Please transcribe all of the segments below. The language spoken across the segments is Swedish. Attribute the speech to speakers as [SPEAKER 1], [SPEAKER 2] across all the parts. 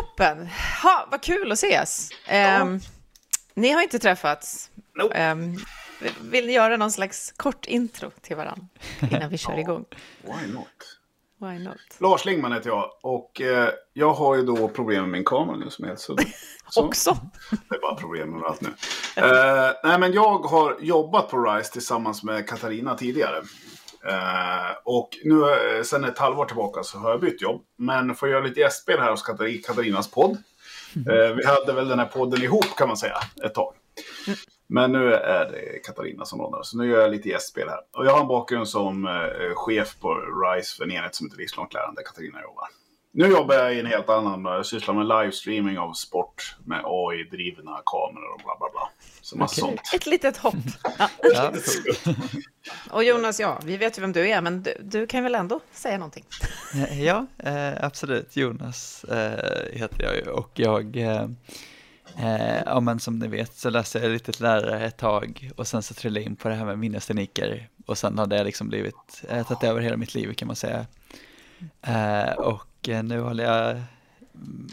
[SPEAKER 1] Toppen! Ha, vad kul att ses. Um, ni har inte träffats.
[SPEAKER 2] Nope.
[SPEAKER 1] Um, vill ni göra någon slags kort intro till varandra innan vi kör igång?
[SPEAKER 2] Why not?
[SPEAKER 1] Why not?
[SPEAKER 2] Lars Lingman heter jag och eh, jag har ju då problem med min kamera nu som helt suddig. Så,
[SPEAKER 1] Också.
[SPEAKER 2] Det är bara problem med allt nu. Eh, nej, men jag har jobbat på RISE tillsammans med Katarina tidigare. Eh, och nu eh, sen ett halvår tillbaka så har jag bytt jobb. Men får göra lite gästspel här hos Katar- Katarinas podd. Eh, vi hade väl den här podden ihop kan man säga ett tag. Men nu är det Katarina som lånar, så nu gör jag lite gästspel här. Och jag har en bakgrund som chef på RISE för en enhet som heter Livslångt lärande, Katarina jobbar. Nu jobbar jag i en helt annan, jag sysslar med livestreaming av sport med AI-drivna kameror och bla bla bla. Så massa
[SPEAKER 3] Okej.
[SPEAKER 2] sånt.
[SPEAKER 1] Ett litet hopp. Ja.
[SPEAKER 3] Ja,
[SPEAKER 1] Och Jonas, ja, vi vet ju vem du är, men du, du kan väl ändå säga någonting?
[SPEAKER 3] ja eh, absolut. Jonas eh, heter jag ju och jag, eh, eh, ja men som ni vet så läste jag lite lärare ett tag och sen så trillade jag in på det här med minnestekniker och sen har det liksom blivit, eh, tagit över hela mitt liv kan man säga. Eh, och eh, nu håller jag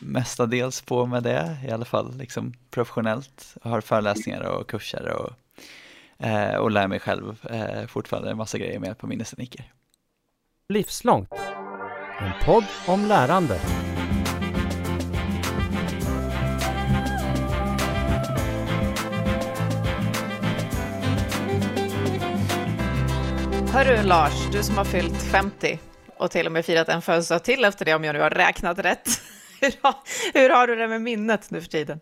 [SPEAKER 3] mestadels på med det, i alla fall liksom professionellt. Jag har föreläsningar och kurser och, eh, och lär mig själv eh, fortfarande en massa grejer med på minnestekniker.
[SPEAKER 4] Livslångt. En podd om lärande.
[SPEAKER 1] Hörru Lars, du som har fyllt 50 och till och med firat en födelsedag till efter det om jag nu har räknat rätt. Hur har, hur har du det med minnet nu för tiden?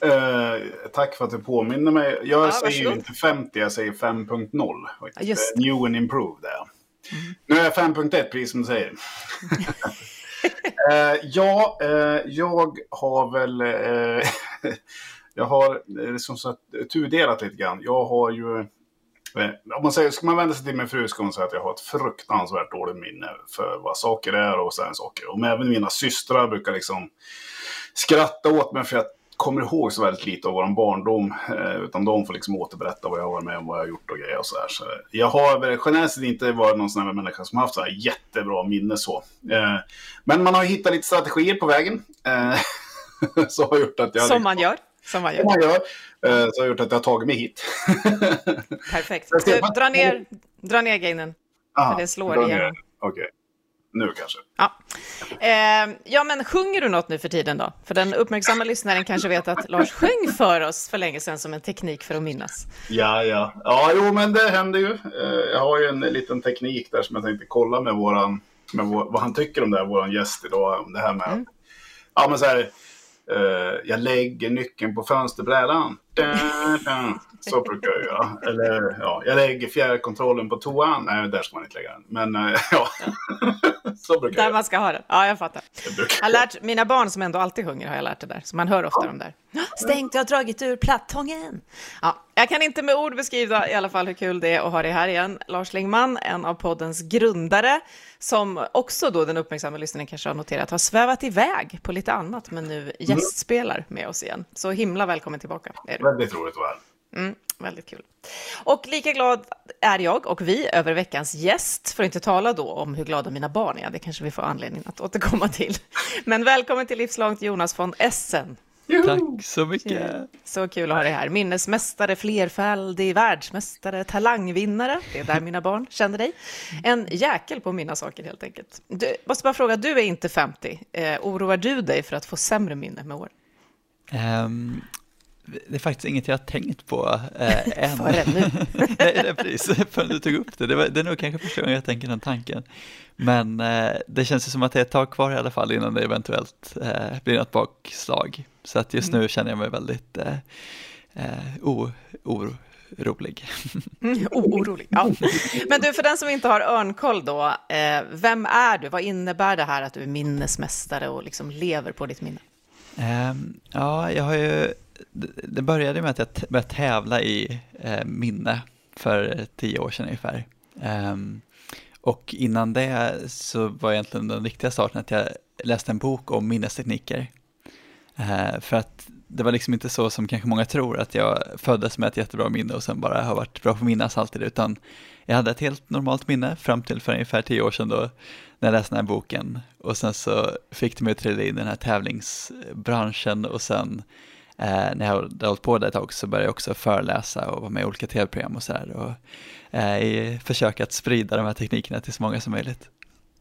[SPEAKER 2] Eh, tack för att du påminner mig. Jag
[SPEAKER 1] Ja,
[SPEAKER 2] säger ju inte 50, jag säger 5.0. faktiskt.
[SPEAKER 1] Ja,
[SPEAKER 2] Eh, New and improved är jag. Nu är jag 5.1, precis som du säger. eh, ja, eh, jag har väl... Eh, jag har eh, som sagt tudelat lite grann. Jag har ju... Eh, om man säger, ska man vända sig till min fru ska man säga att jag har ett fruktansvärt dåligt minne för vad saker är och sådana saker. Och även mina systrar brukar liksom skratta åt mig för jag kommer ihåg så väldigt lite av vår barndom. Eh, utan de får liksom återberätta vad jag har varit med om, vad jag har gjort och grejer och sådär. Så jag har generellt sett inte varit någon sån här människa som haft så här jättebra minne så. Eh, men man har hittat lite strategier på vägen. Eh, så har gjort att jag...
[SPEAKER 1] Som man gör. Som man
[SPEAKER 2] Som
[SPEAKER 1] gör.
[SPEAKER 2] man gör. Eh, så har gjort att jag har tagit mig hit.
[SPEAKER 1] Perfekt. Du, dra, ner, dra ner gainen.
[SPEAKER 2] Aha,
[SPEAKER 1] det slår igenom.
[SPEAKER 2] Okej. Nu kanske.
[SPEAKER 1] Ja. Eh, ja, men sjunger du något nu för tiden då? För den uppmärksamma lyssnaren kanske vet att Lars sjöng för oss för länge sedan som en teknik för att minnas.
[SPEAKER 2] Ja, ja. Ja, jo, men det händer ju. Eh, Jag har ju en liten teknik där som jag tänkte kolla med våran, med vår, vad han tycker om det här, våran gäst idag. Om det här med,
[SPEAKER 1] Mm.
[SPEAKER 2] ja men så här, eh, jag lägger nyckeln på fönsterbrädan. Da, da. Så brukar jag göra. Eller ja, jag lägger fjärrkontrollen på toan. Nej, där ska man inte lägga den. Men eh, ja, så brukar
[SPEAKER 1] Där
[SPEAKER 2] jag
[SPEAKER 1] man ska ha den. Ja, jag fattar.
[SPEAKER 2] Jag
[SPEAKER 1] Jag har lärt, mina barn som ändå alltid sjunger har jag lärt det där. Så man hör ofta dem där. Stängt, jag har dragit ur plattången. Ja, jag kan inte med ord beskriva i alla fall hur kul det är att ha dig här igen. Lars Lingman, en av poddens grundare, som också då den uppmärksamma lyssnaren kanske har noterat har svävat iväg på lite annat, men nu gästspelar med oss igen. Så himla välkommen tillbaka.
[SPEAKER 2] Väldigt roligt att vara här.
[SPEAKER 1] Mm, väldigt kul. Och lika glad är jag och vi över veckans gäst, för att inte tala då om hur glada mina barn är. Det kanske vi får anledning att återkomma till. Men välkommen till Livslångt Jonas von Essen.
[SPEAKER 3] Tack så mycket.
[SPEAKER 1] Så kul att ha dig här. Minnesmästare, flerfaldig världsmästare, talangvinnare. Det är där mina barn känner dig. En jäkel på att minna saker helt enkelt. Du, måste bara fråga, du är inte 50. Eh, oroar du dig för att få sämre minne med år?
[SPEAKER 3] Ehm, det är faktiskt inget jag har tänkt på äh, än.
[SPEAKER 1] Förrän nu.
[SPEAKER 3] nej, nej, precis, förrän du tog upp det. Det, var, det är nog kanske första gången jag tänker den tanken. Men eh, det känns ju som att det är ett tag kvar i alla fall innan det eventuellt eh, blir något bakslag. Så att just nu känner jag mig väldigt eh, eh, o, orolig.
[SPEAKER 1] Mm, orolig. Ja. Men du, för den som inte har örnkoll då, eh, vem är du? Vad innebär det här att du är minnesmästare och liksom lever på ditt minne?
[SPEAKER 3] Ehm, ja, jag har ju, det började med att jag började tävla i eh, minne för tio år sedan ungefär. Um, och innan det så var egentligen den riktiga starten att jag läste en bok om minnestekniker. Uh, för att det var liksom inte så som kanske många tror, att jag föddes med ett jättebra minne och sen bara har varit bra på att minnas alltid, utan jag hade ett helt normalt minne fram till för ungefär tio år sedan då, när jag läste den här boken. Och sen så fick det mig att trilla in i den här tävlingsbranschen och sen eh, när jag hade hållit på där ett tag så började jag också föreläsa och vara med i olika tv-program och sådär. Och eh, i försök att sprida de här teknikerna till så många som möjligt.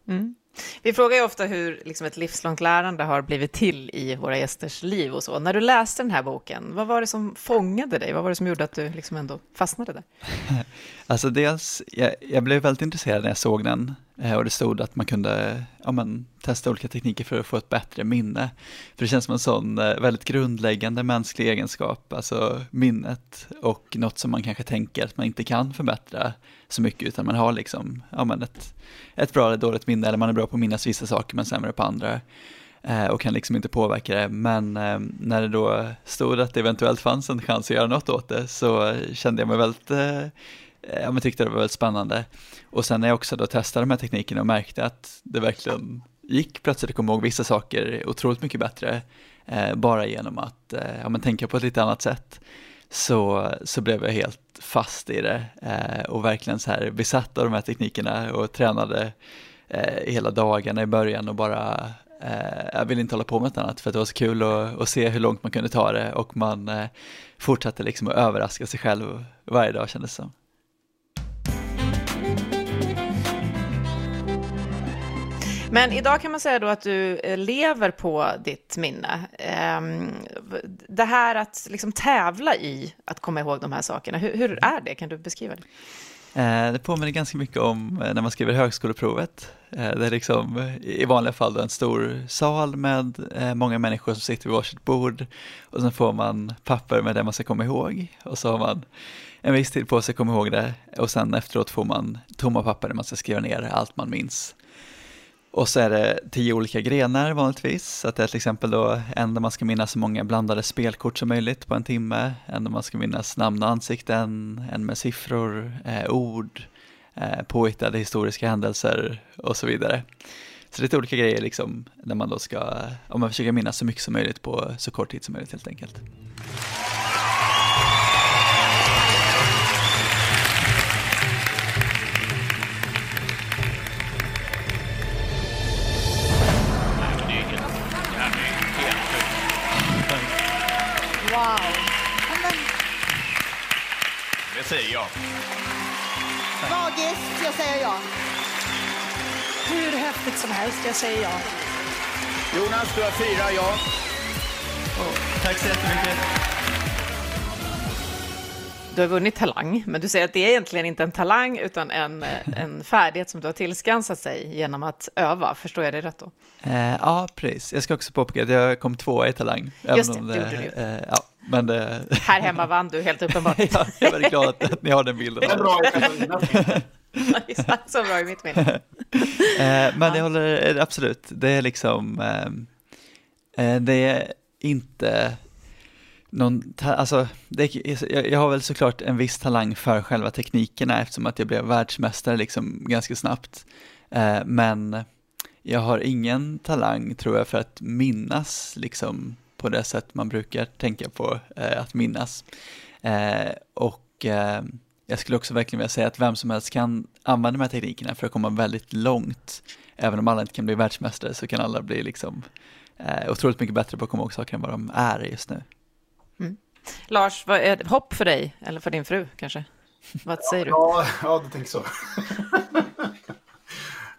[SPEAKER 1] Mm. Vi frågar ju ofta hur liksom ett livslångt lärande har blivit till i våra gästers liv och så. När du läste den här boken, vad var det som fångade dig? Vad var det som gjorde att du liksom ändå fastnade där?
[SPEAKER 3] Alltså dels, jag, jag blev väldigt intresserad när jag såg den Eh, och det stod att man kunde ja, men, testa olika tekniker för att få ett bättre minne. För det känns som en sån eh, väldigt grundläggande mänsklig egenskap, alltså minnet och något som man kanske tänker att man inte kan förbättra så mycket utan man har liksom ja, men ett, ett bra eller dåligt minne eller man är bra på att minnas vissa saker men sämre på andra eh, och kan liksom inte påverka det. Men eh, när det då stod att det eventuellt fanns en chans att göra något åt det så kände jag mig väldigt, eh, Eh, ja men tyckte det var väldigt spännande. Och sen när jag också då testade de här teknikerna och märkte att det verkligen gick plötsligt att komma ihåg vissa saker otroligt mycket bättre eh, bara genom att eh, ja, men tänka på ett lite annat sätt så, så blev jag helt fast i det eh, och verkligen så här besatt av de här teknikerna och tränade eh, hela dagarna i början och bara eh, jag ville inte hålla på med något annat för att det var så kul att, att se hur långt man kunde ta det och man eh, fortsatte liksom att överraska sig själv varje dag kändes det som.
[SPEAKER 1] Men idag kan man säga då att du eh, lever på ditt minne. Ehm, det här att liksom tävla i att komma ihåg de här sakerna, hur, hur är det? Kan du beskriva det?
[SPEAKER 3] Eh, det påminner ganska mycket om eh, när man skriver högskoleprovet. Det är liksom i vanliga fall en stor sal med många människor som sitter vid varsitt bord och sen får man papper med det man ska komma ihåg och så har man en viss tid på sig att komma ihåg det och sen efteråt får man tomma papper där man ska skriva ner allt man minns. Och så är det tio olika grenar vanligtvis, så att det är till exempel då en där man ska minnas så många blandade spelkort som möjligt på en timme, en där man ska minnas namn och ansikten, en med siffror, eh, ord, eh, påhittade historiska händelser och så vidare. Så det är lite olika grejer liksom, där man då ska, om man försöker minnas så mycket som möjligt på så kort tid som möjligt helt enkelt.
[SPEAKER 5] Säger jag.
[SPEAKER 6] Magiskt, jag säger ja.
[SPEAKER 7] Hur häftigt som helst, jag säger ja.
[SPEAKER 5] Jonas, du har fyra ja.
[SPEAKER 3] Oh, tack så jättemycket.
[SPEAKER 1] Du har vunnit Talang, men du säger att det är egentligen inte en talang utan en, en färdighet som du har tillskansat sig genom att öva. Förstår jag det rätt då?
[SPEAKER 3] Eh, ja, precis. Jag ska också påpeka att jag kom tvåa i Talang.
[SPEAKER 1] Just det, det gjorde du.
[SPEAKER 3] Eh, ja, men det...
[SPEAKER 1] Här hemma vann du helt uppenbart.
[SPEAKER 3] ja, jag är väldigt glad att, att ni har den bilden.
[SPEAKER 2] Det är bra
[SPEAKER 1] så bra i mitt minne.
[SPEAKER 3] eh, men jag håller eh, absolut, det är liksom, eh, eh, det är inte någon, alltså, det, jag, jag, har väl såklart en viss talang för själva teknikerna eftersom att jag blev världsmästare liksom ganska snabbt. Eh, men jag har ingen talang tror jag för att minnas liksom på det sätt man brukar tänka på eh, att minnas. Eh, och eh, jag skulle också verkligen vilja säga att vem som helst kan använda de här teknikerna för att komma väldigt långt. Även om alla inte kan bli världsmästare så kan alla bli liksom eh, otroligt mycket bättre på att komma ihåg saker än vad de är just nu.
[SPEAKER 1] Mm. Lars, vad är hopp för dig eller för din fru kanske? Vad säger du?
[SPEAKER 2] Ja, ja du tänker så.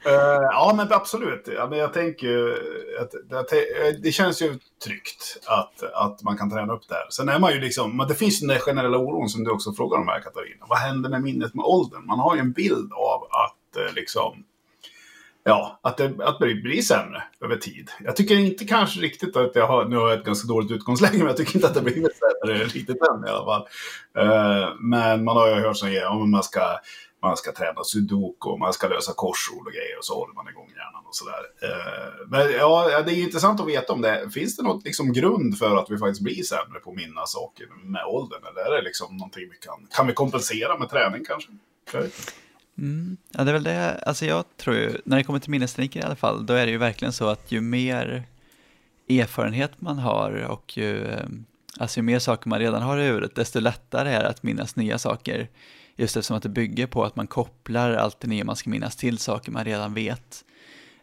[SPEAKER 2] Uh, ja, men absolut. Ja, men jag tänker att det, eh, det, känns ju tryggt att, att man kan träna upp det här. Sen är man ju liksom, men det finns den där generella oron som du också frågar om här Katarina. Vad händer med minnet med åldern? Man har ju en bild av att eh, liksom, ja, att det, att det blir sämre över tid. Jag tycker inte kanske riktigt att jag har, nu har jag ett ganska dåligt utgångsläge, men jag tycker inte att det blir sämre riktigt än i alla fall. Uh, men man har ju hört sådana om man ska man ska träna sudoku, man ska lösa korsord och grejer och så håller man igång hjärnan och sådär. Eh, men ja, det är intressant att veta om det finns det något liksom grund för att vi faktiskt blir sämre på att minnas saker med åldern? Eller är det liksom någonting vi kan, kan vi kompensera med träning kanske?
[SPEAKER 3] Mm, ja, det är väl det, alltså jag tror ju, när det kommer till minnestekniker i alla fall, då är det ju verkligen så att ju mer erfarenhet man har och ju eh, Alltså ju mer saker man redan har i huvudet, desto lättare är det att minnas nya saker. Just eftersom att det bygger på att man kopplar allt det nya man ska minnas till saker man redan vet.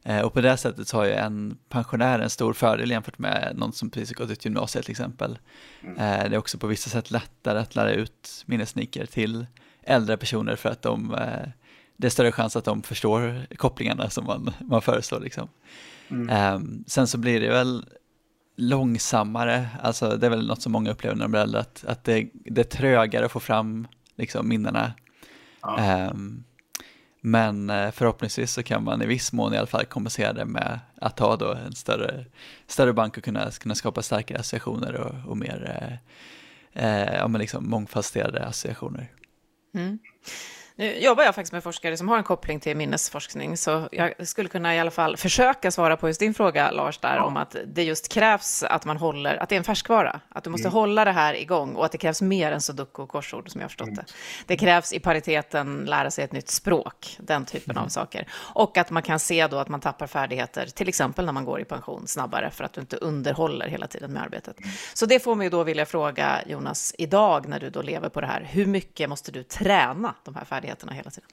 [SPEAKER 3] Eh, och på det sättet så har ju en pensionär en stor fördel jämfört med någon som precis har gått ut gymnasiet till exempel. Eh, det är också på vissa sätt lättare att lära ut minnesniker till äldre personer för att de, eh, det är större chans att de förstår kopplingarna som man, man föreslår. Liksom. Um, sen så blir det väl långsammare, alltså det är väl något som många upplever när de blir äldre, att, att det, det är trögare att få fram liksom, minnena.
[SPEAKER 2] Ja.
[SPEAKER 3] Um, men eh, förhoppningsvis så kan man i viss mån i alla fall kompensera det med att ha då en större, större bank och kunna, kunna skapa starkare associationer och, och mer eh, eh, ja, men liksom mångfacetterade associationer.
[SPEAKER 1] Mm. Nu jobbar jag faktiskt med forskare som har en koppling till minnesforskning, så jag skulle kunna i alla fall försöka svara på just din fråga, Lars, där om att det just krävs att man håller, att det är en färskvara, att du måste hålla det här igång och att det krävs mer än sudoku och korsord, som jag har förstått det. Det krävs i pariteten lära sig ett nytt språk, den typen av saker. Och att man kan se då att man tappar färdigheter, till exempel när man går i pension snabbare, för att du inte underhåller hela tiden med arbetet. Så det får mig då vilja fråga, Jonas, idag när du då lever på det här, hur mycket måste du träna de här färdigheterna hela tiden?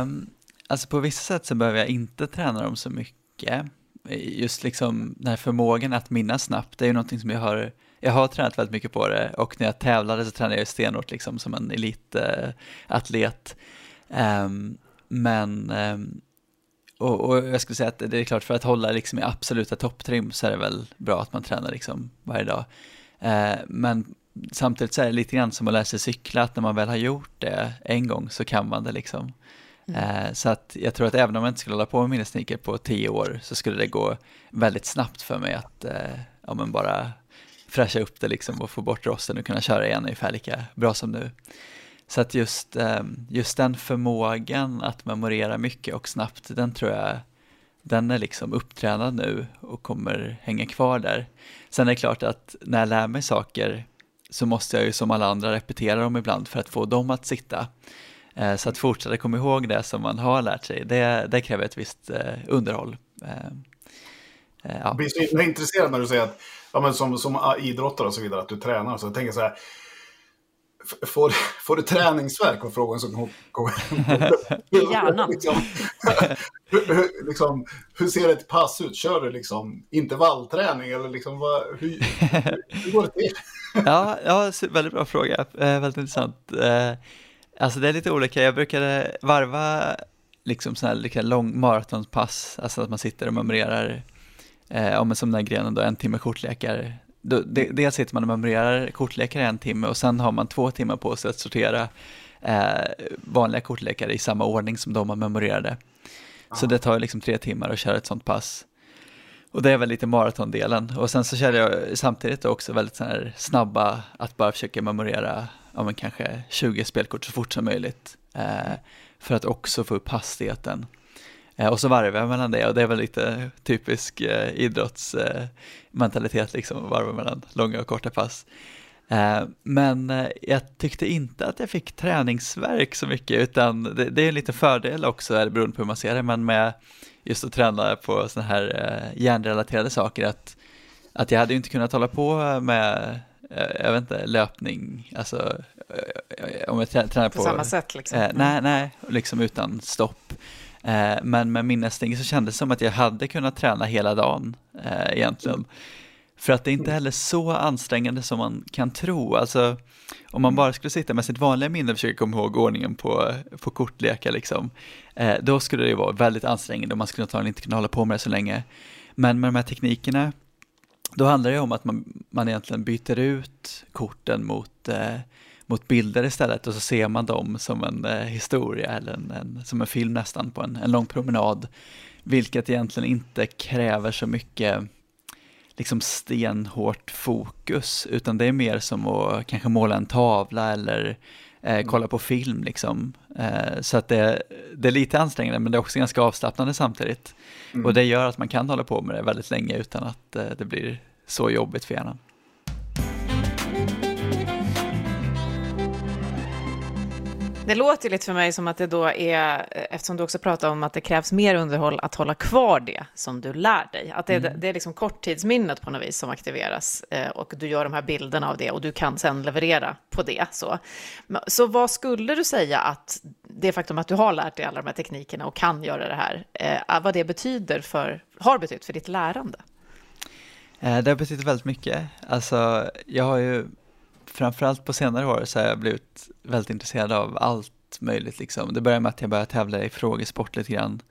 [SPEAKER 3] Um, alltså på vissa sätt så behöver jag inte träna dem så mycket. Just liksom den här förmågan att minnas snabbt, det är ju någonting som jag har, jag har tränat väldigt mycket på det och när jag tävlade så tränade jag stenhårt liksom som en elitatlet. Um, ehm, men um, och, och, jag skulle säga att det är klart för att hålla liksom i absoluta topptrim så är det väl bra att man tränar liksom varje dag. Uh, men samtidigt så är det lite grann som att lära sig cykla, att när man väl har gjort det en gång så kan man det liksom. Eh, så att jag tror att även om jag inte skulle hålla på med minnesniker på tio år så skulle det gå väldigt snabbt för mig att eh, ja, men bara fräscha upp det liksom och få bort rosten och kunna köra igen ungefär lika bra som nu. Så att just, eh, just den förmågan att memorera mycket och snabbt, den tror jag den är liksom upptränad nu och kommer hänga kvar där. Sen är det klart att när jag lär mig saker så måste jag ju som alla andra repetera dem ibland för att få dem att sitta. Eh, Så att fortsätta komma ihåg det som man har lärt sig, det, det kräver ett visst eh, underhåll. Eh, eh, Ja.
[SPEAKER 2] Jag blir så intresserad när du säger att ja, men som, som idrottare och så vidare, att du tränar. Så jag tänker så här, får, får du träningsverk? var frågan som kom. kom.
[SPEAKER 1] I hjärnan.
[SPEAKER 2] liksom, hur, liksom, hur ser ett pass ut? Kör du liksom intervallträning? Eller liksom, vad, hur, hur, går det till?
[SPEAKER 3] Ja, ja, väldigt bra fråga, eh, väldigt intressant. Eh, alltså det är lite olika, jag brukade varva liksom sådana här lika lång maratonpass, alltså att man sitter och memorerar, eh, ja, men som den här grenen då, en timme kortlekar. Då, de, dels sitter man och memorerar kortlekar i en timme och sen har man två timmar på sig att sortera eh, vanliga kortlekar i samma ordning som de man memorerade. Så det tar liksom tre timmar att köra ett sånt pass. Och det är väl lite maratondelen. Och sen så körde jag samtidigt också väldigt så här snabba, att bara försöka memorera, ja men kanske 20 spelkort så fort som möjligt. Eh, för att också få upp hastigheten. Eh, och så varvar jag mellan det och det är väl lite typisk eh, idrottsmentalitet eh, liksom, att varva mellan långa och korta pass. Men jag tyckte inte att jag fick träningsverk så mycket utan det, det är en liten fördel också, beroende på hur man ser det, men med just att träna på sådana här hjärnrelaterade saker att, att jag hade ju inte kunnat hålla på med, jag vet inte, löpning, alltså om jag trä- tränar på,
[SPEAKER 1] På samma sätt liksom.
[SPEAKER 3] Nej, nej, liksom utan stopp. Eh, men med minnesting så kändes det som att jag hade kunnat träna hela dagen eh, egentligen. För att det är inte heller så ansträngande som man kan tro. Alltså, om man bara skulle sitta med sitt vanliga minne och försöka komma ihåg ordningen på, på kortlekar, liksom, eh, då skulle det vara väldigt ansträngande och man skulle antagligen inte kunna hålla på med det så länge. Men med de här teknikerna, då handlar det om att man, man egentligen byter ut korten mot, eh, mot bilder istället och så ser man dem som en eh, historia eller en, en, som en film nästan på en, en lång promenad. Vilket egentligen inte kräver så mycket liksom stenhårt fokus utan det är mer som att kanske måla en tavla eller eh, kolla på film liksom. Eh, så att det, det är lite ansträngande men det är också ganska avslappnande samtidigt. Och det gör att man kan hålla på med det väldigt länge utan att eh, det blir så jobbigt för hjärnan.
[SPEAKER 1] Det låter lite för mig som att det då är, eftersom du också pratar om att det krävs mer underhåll, att hålla kvar det som du lär dig. Att det,
[SPEAKER 3] Mm.
[SPEAKER 1] det är liksom korttidsminnet på något vis som aktiveras eh, och du gör de här bilderna av det och du kan sen leverera på det. Så, så vad skulle du säga att det faktum att du har lärt dig alla de här teknikerna och kan göra det här, eh, vad det betyder för, har betytt för ditt lärande?
[SPEAKER 3] Eh, Det har betytt väldigt mycket. Alltså, jag har ju framförallt på senare år så har jag blivit väldigt intresserad av allt möjligt liksom. Det började med att jag började tävla i frågesport lite grann.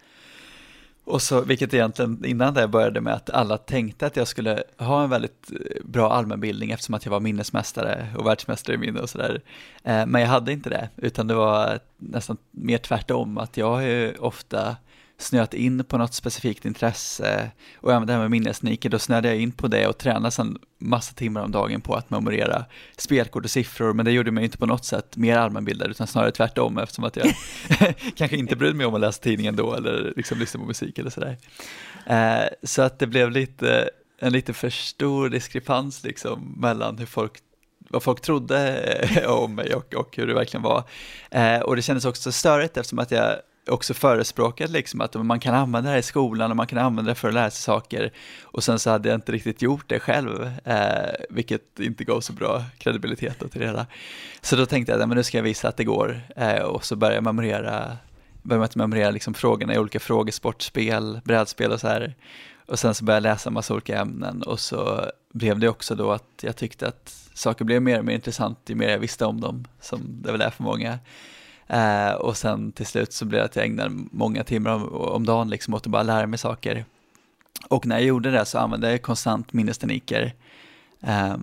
[SPEAKER 3] Och så, vilket egentligen innan det började med att alla tänkte att jag skulle ha en väldigt eh, bra allmänbildning eftersom att jag var minnesmästare och världsmästare i minne och sådär. Eh, men jag hade inte det, utan det var nästan mer tvärtom, att jag har ju ofta snöat in på något specifikt intresse och även det här med minnesniker, då snöade jag in på det och tränade sedan massa timmar om dagen på att memorera spelkort och siffror, men det gjorde mig inte på något sätt mer allmänbildad, utan snarare tvärtom eftersom att jag kanske inte brydde mig om att läsa tidningen då eller liksom lyssna på musik eller sådär. Eh, så att det blev lite, en lite för stor diskrepans liksom mellan hur folk vad folk trodde om mig och, och hur det verkligen var. Eh, och det kändes också störigt eftersom att jag också förespråkat liksom att man kan använda det här i skolan och man kan använda det för att lära sig saker. Och sen så hade jag inte riktigt gjort det själv, eh, vilket inte gav så bra kredibilitet till det hela. Så då tänkte jag att nu ska jag visa att det går eh, och så började jag memorera, började med att memorera liksom frågorna i olika frågesportspel, brädspel och så här. Och sen så började jag läsa en massa olika ämnen och så blev det också då att jag tyckte att saker blev mer och mer intressant ju mer jag visste om dem, som det väl är för många. Eh, och sen till slut så blev det att jag ägnade många timmar om, om dagen liksom åt att bara lära mig saker. Och när jag gjorde det så använde jag konstant minnestekniker. Eh,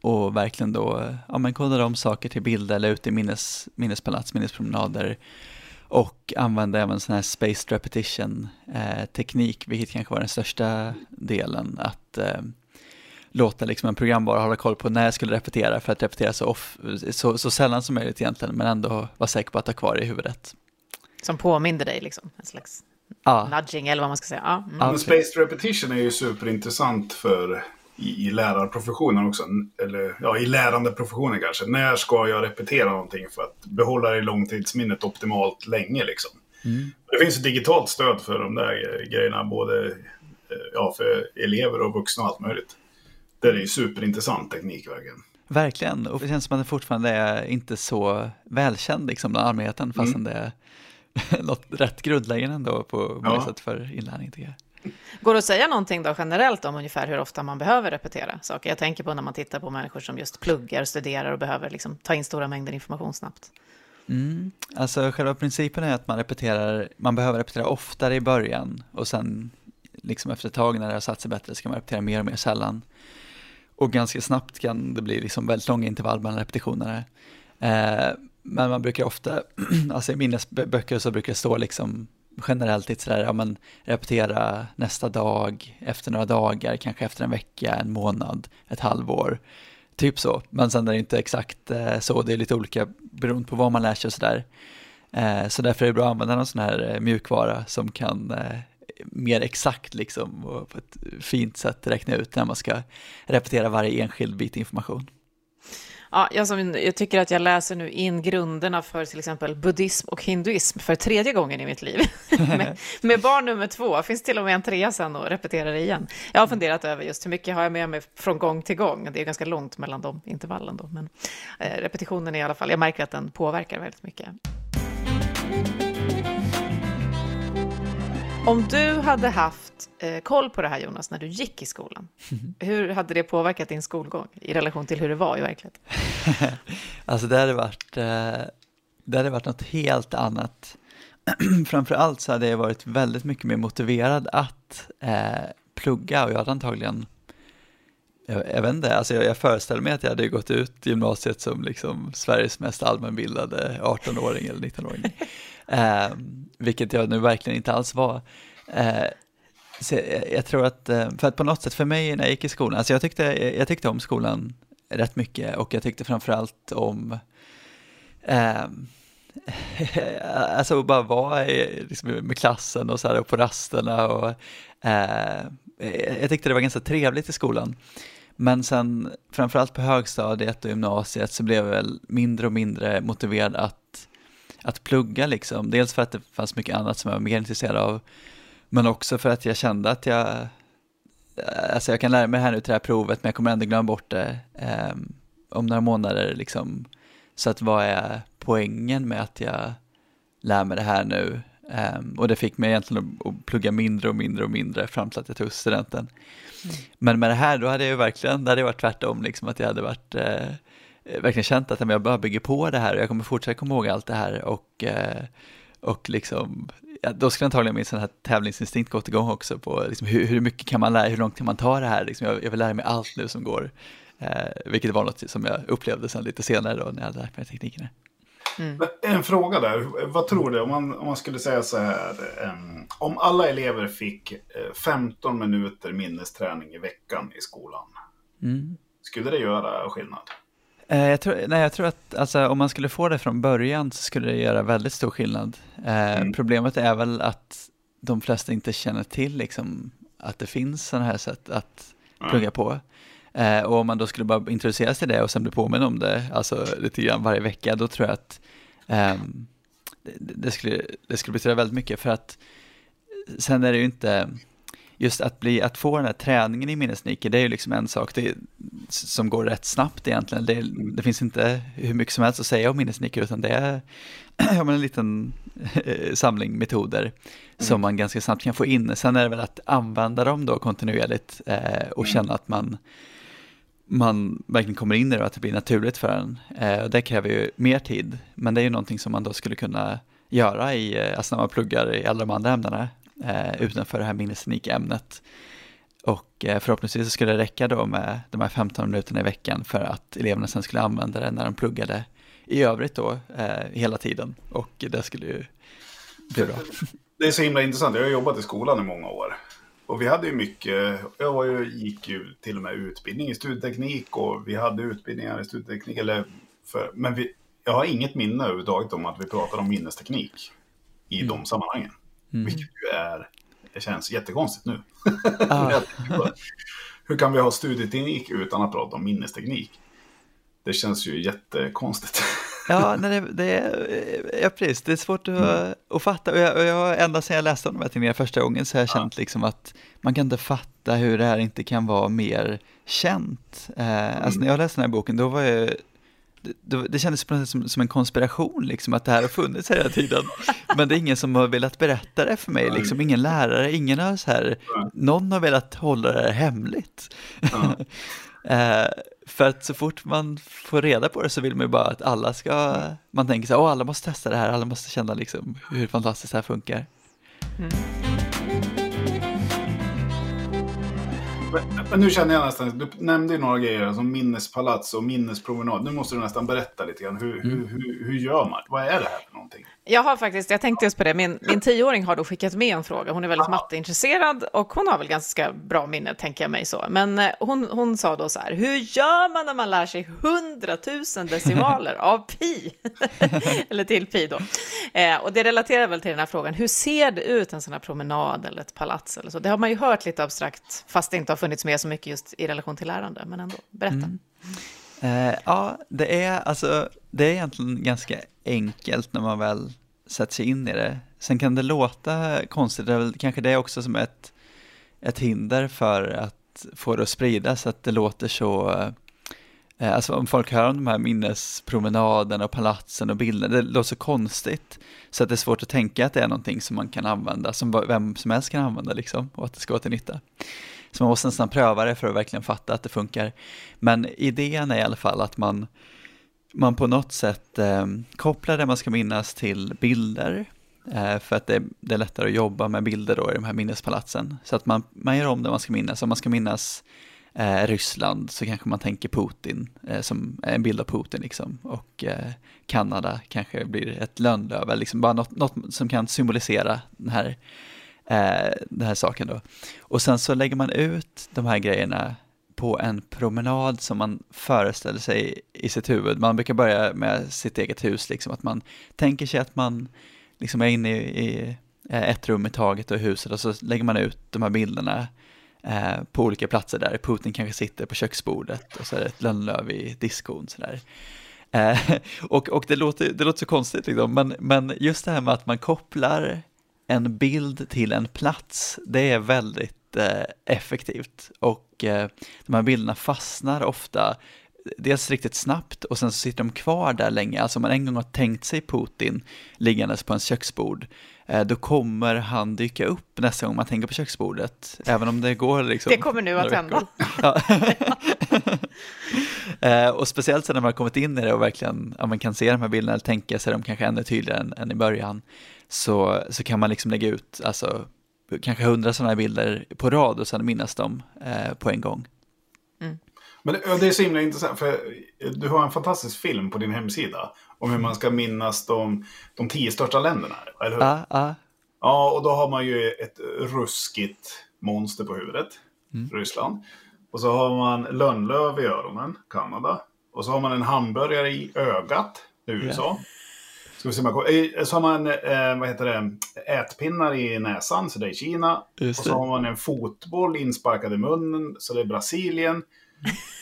[SPEAKER 3] och verkligen då, ja men kodade om saker till bilder eller ut i minnes, minnespalats, minnespromenader. Och använde även sån här spaced repetition eh, teknik, vilket kanske var den största delen. Att eh, låta liksom en programvara hålla koll på när jag skulle repetera för att repetera så, off, så, så sällan som möjligt egentligen, men ändå vara säker på att ha kvar det i huvudet.
[SPEAKER 1] Som påminner dig, liksom, en slags
[SPEAKER 3] Ja,
[SPEAKER 1] nudging eller vad man ska säga. Ja, mm.
[SPEAKER 2] Men spaced repetition är ju superintressant för i, i lärarprofessionen också. Eller ja, i lärandeprofessionen kanske. När ska jag repetera någonting för att behålla det i långtidsminnet optimalt länge liksom? Det finns ett digitalt stöd för de där grejerna, både eh, ja, för elever och vuxna och allt möjligt. Det är ju superintressant teknik verkligen.
[SPEAKER 3] verkligen. Och det känns som att det fortfarande är inte så välkänd liksom bland allmänheten, fastän det är något rätt grundläggande ändå på många
[SPEAKER 2] Ja.
[SPEAKER 3] sätt för inlärning tycker jag.
[SPEAKER 1] Går det att säga någonting då generellt om ungefär hur ofta man behöver repetera saker? Jag tänker på när man tittar på människor som just pluggar, studerar och behöver liksom ta in stora mängder information snabbt.
[SPEAKER 3] Mm. Alltså själva principen är att man repeterar, man behöver repetera oftare i början och sen liksom efter ett tag när det har satt sig bättre ska man repetera mer och mer sällan. Och ganska snabbt kan det bli liksom väldigt långa intervall mellan repetitionerna. Eh, men man brukar ofta, alltså i minnesböcker så brukar det stå liksom generellt lite sådär, ja men repetera nästa dag, efter några dagar, kanske efter en vecka, en månad, ett halvår. Typ så, men sen är det inte exakt eh, så, det är lite olika beroende på vad man lär sig och sådär. Eh, så därför är det bra att använda någon sån här eh, mjukvara som kan eh, mer exakt liksom och på ett fint sätt räkna ut när man ska repetera varje enskild bit information.
[SPEAKER 1] Ja, jag, som, jag tycker att jag läser nu in grunderna för till exempel buddhism och hinduism för tredje gången i mitt liv. med, med barn nummer två, finns till och med en trea sen och repeterar det igen. Jag har funderat över just hur mycket har jag med mig från gång till gång. Det är ganska långt mellan de intervallen då, men eh, repetitionen i alla fall, jag märker att den påverkar väldigt mycket. Om du hade haft eh, koll på det här Jonas när du gick i skolan, hur hade det påverkat din skolgång i relation till hur det var i verkligheten?
[SPEAKER 3] Alltså det hade varit, eh, det hade varit något helt annat. Framför allt så hade jag varit väldigt mycket mer motiverad att eh, plugga och jag hade antagligen, jag, jag vet inte, alltså jag, jag föreställer mig att jag hade gått ut gymnasiet som liksom Sveriges mest allmänbildade 18-åring eller 19-åring. Eh, vilket jag nu verkligen inte alls var. Eh, så jag, jag tror att, eh, för att på något sätt för mig när jag gick i skolan, alltså jag tyckte, jag, tyckte om skolan rätt mycket och jag tyckte framförallt om eh, alltså bara vara i, liksom, med klassen och så här och på rasterna och eh, jag tyckte det var ganska trevligt i skolan. Men sen framförallt på högstadiet och gymnasiet så blev jag väl mindre och mindre motiverad att att plugga liksom. Dels för att det fanns mycket annat som jag var mer intresserad av, men också för att jag kände att jag, alltså jag kan lära mig här nu till det här provet, men jag kommer ändå glömma bort det eh, om några månader liksom. Så att vad är poängen med att jag lär mig det här nu? Um, och det fick mig egentligen att, att, plugga mindre och mindre och mindre fram till att jag tog studenten. Mm. Men med det här då hade jag ju verkligen, det hade varit tvärtom, liksom att jag hade varit eh, verkligen känt att jag bara bygger på det här och jag kommer fortsätta komma ihåg allt det här och, eh, och liksom, ja, då skulle antagligen min sån här tävlingsinstinkt gått igång också på liksom, hur, hur mycket kan man lära, hur långt kan man ta det här, liksom, jag, jag vill lära mig allt nu som går. Eh, vilket var något som jag upplevde sen lite senare då när jag hade lärt mig teknikerna.
[SPEAKER 2] Mm. En fråga där, vad tror du om man, om man skulle säga så här, um, om alla elever fick uh, eh, 15 minuter minnesträning i veckan i skolan, mm. skulle det göra skillnad?
[SPEAKER 3] Eh, jag tror, nej, jag tror att alltså, om man skulle få det från början så skulle det göra väldigt stor skillnad. Eh, mm. Problemet är väl att de flesta inte känner till liksom, att det finns sådana här sätt att plugga på. Eh, och om man då skulle bara introduceras till det och sen bli påminn om det, alltså lite grann varje vecka, då tror jag att eh, det, det, skulle, det skulle betyda väldigt mycket för att sen är det ju inte, just att, bli, att få den här träningen i minnesniker, det är ju liksom en sak det, som går rätt snabbt egentligen. Det, det, finns inte hur mycket som helst att säga om minnesniker, utan det är en liten eh, samling metoder mm. som man ganska snabbt kan få in. Sen är det väl att använda dem då kontinuerligt eh, och känna att man man verkligen kommer in i det och att det blir naturligt för en. Eh, det kräver ju mer tid, men det är ju någonting som man då skulle kunna göra i, eh, alltså när man pluggar i alla de andra ämnena eh, utanför det här minnesteknikämnet. Och eh, förhoppningsvis skulle det räcka då med de här 15 minuterna i veckan för att eleverna sen skulle använda det när de pluggade i övrigt då eh, hela tiden och det skulle ju bli bra.
[SPEAKER 2] Det är så himla intressant, jag har jobbat i skolan i många år och vi hade ju mycket, jag var ju, gick ju till och med utbildning i studieteknik och vi hade utbildningar i studieteknik. Eller för, men vi, jag har inget minne överhuvudtaget om att vi pratade om minnesteknik i mm. de sammanhangen. Mm. Vilket ju är, det känns jättekonstigt nu. Ah. Hur kan vi ha studieteknik utan att prata om minnesteknik? Det känns ju jättekonstigt.
[SPEAKER 3] Ja, nej, det, det, är, ja, precis. Det är svårt att, mm. att fatta. Och jag, och jag, ända sedan jag läste om de här tidningarna första gången så har jag känt liksom att man kan inte fatta hur det här inte kan vara mer känt. Eh, mm. Alltså när jag läste den här boken, då var jag det, det kändes på något sätt som, som, en konspiration, liksom, att det här har funnits hela tiden. Men det är ingen som har velat berätta det för mig, liksom, ingen lärare, ingen har så här, någon har velat hålla det här hemligt. eh, för att så fort man får reda på det så vill man ju bara att alla ska, man tänker så här, åh alla måste testa det här, alla måste känna liksom hur fantastiskt det här funkar. Mm.
[SPEAKER 2] Men, nu känner jag nästan, du nämnde ju några grejer som minnespalats och minnespromenad. Nu måste du nästan berätta lite grann, hur, mm. hur, hur, hur gör man? Vad är det här för någonting?
[SPEAKER 1] Jag har faktiskt, jag tänkte just på det, min, min tioåring har då skickat med en fråga. Hon är väldigt matteintresserad och hon har väl ganska bra minne, tänker jag mig så. Men eh, hon, hon sa då så här, hur gör man när man lär sig hundratusen decimaler av pi? eller till pi då. Eh, och det relaterar väl till den här frågan, hur ser det ut en sån här promenad eller ett palats eller så? Det har man ju hört lite abstrakt, fast det inte har funnits med så mycket just i relation till lärande, men ändå. Berätta. Mm.
[SPEAKER 3] Eh, ja, det är alltså, det är egentligen ganska enkelt när man väl sätter sig in i det. Sen kan det låta konstigt, det är väl kanske det också som är ett, ett hinder för att få det att spridas, att det låter så eh, Alltså om folk hör om de här minnespromenaderna och palatsen och bilderna, det låter så konstigt. Så att det är svårt att tänka att det är någonting som man kan använda, som vem som helst kan använda liksom, och att det ska vara till nytta. Så man måste nästan pröva det för att verkligen fatta att det funkar. Men idén är i alla fall att man, man på något sätt eh, kopplar det man ska minnas till bilder. Eh, för att det, det, är lättare att jobba med bilder då i de här minnespalatsen. Så att man, man gör om det man ska minnas. Om man ska minnas eh, Ryssland så kanske man tänker Putin eh, som en bild av Putin liksom. Och eh, Kanada kanske blir ett lönnlöv, liksom bara något, något som kan symbolisera den här eh, den här saken då. Och sen så lägger man ut de här grejerna på en promenad som man föreställer sig i sitt huvud. Man brukar börja med sitt eget hus, liksom att man tänker sig att man liksom är inne i, i eh, ett rum i taget och huset och så lägger man ut de här bilderna eh, på olika platser där. Putin kanske sitter på köksbordet och så är det ett lönnlöv i diskon. Så där. Eh, och och det, låter, det låter så konstigt, liksom. men, men just det här med att man kopplar en bild till en plats, det är väldigt eh, effektivt. Och eh, de här bilderna fastnar ofta dels riktigt snabbt och sen så sitter de kvar där länge. Alltså om man en gång har tänkt sig Putin liggandes på ens köksbord, eh, då kommer han dyka upp nästa gång man tänker på köksbordet. Även om det går liksom...
[SPEAKER 1] Det kommer nu att hända.
[SPEAKER 3] Ja. Och speciellt sen när man har kommit in i det och verkligen ja, man kan se de här bilderna eller tänka sig dem kanske ännu tydligare än, än i början, så, så kan man liksom lägga ut alltså, kanske hundra sådana här bilder på rad och sen minnas dem eh, på en gång.
[SPEAKER 2] Men det, det är så himla intressant, för du har en fantastisk film på din hemsida om hur man ska minnas de, de tio största länderna, eller hur?
[SPEAKER 3] Ja, ja,
[SPEAKER 2] Ja, och då har man ju ett ruskigt monster på huvudet, Ryssland. Och så har man lönnlöv i öronen, Kanada. Och så har man en hamburgare i ögat, USA. Ska vi se om jag eh, Så har man, eh, vad heter det, ätpinnar i näsan, så det är Kina.
[SPEAKER 3] Just
[SPEAKER 2] och så
[SPEAKER 3] det.
[SPEAKER 2] har man en fotboll insparkad i munnen, så det är Brasilien.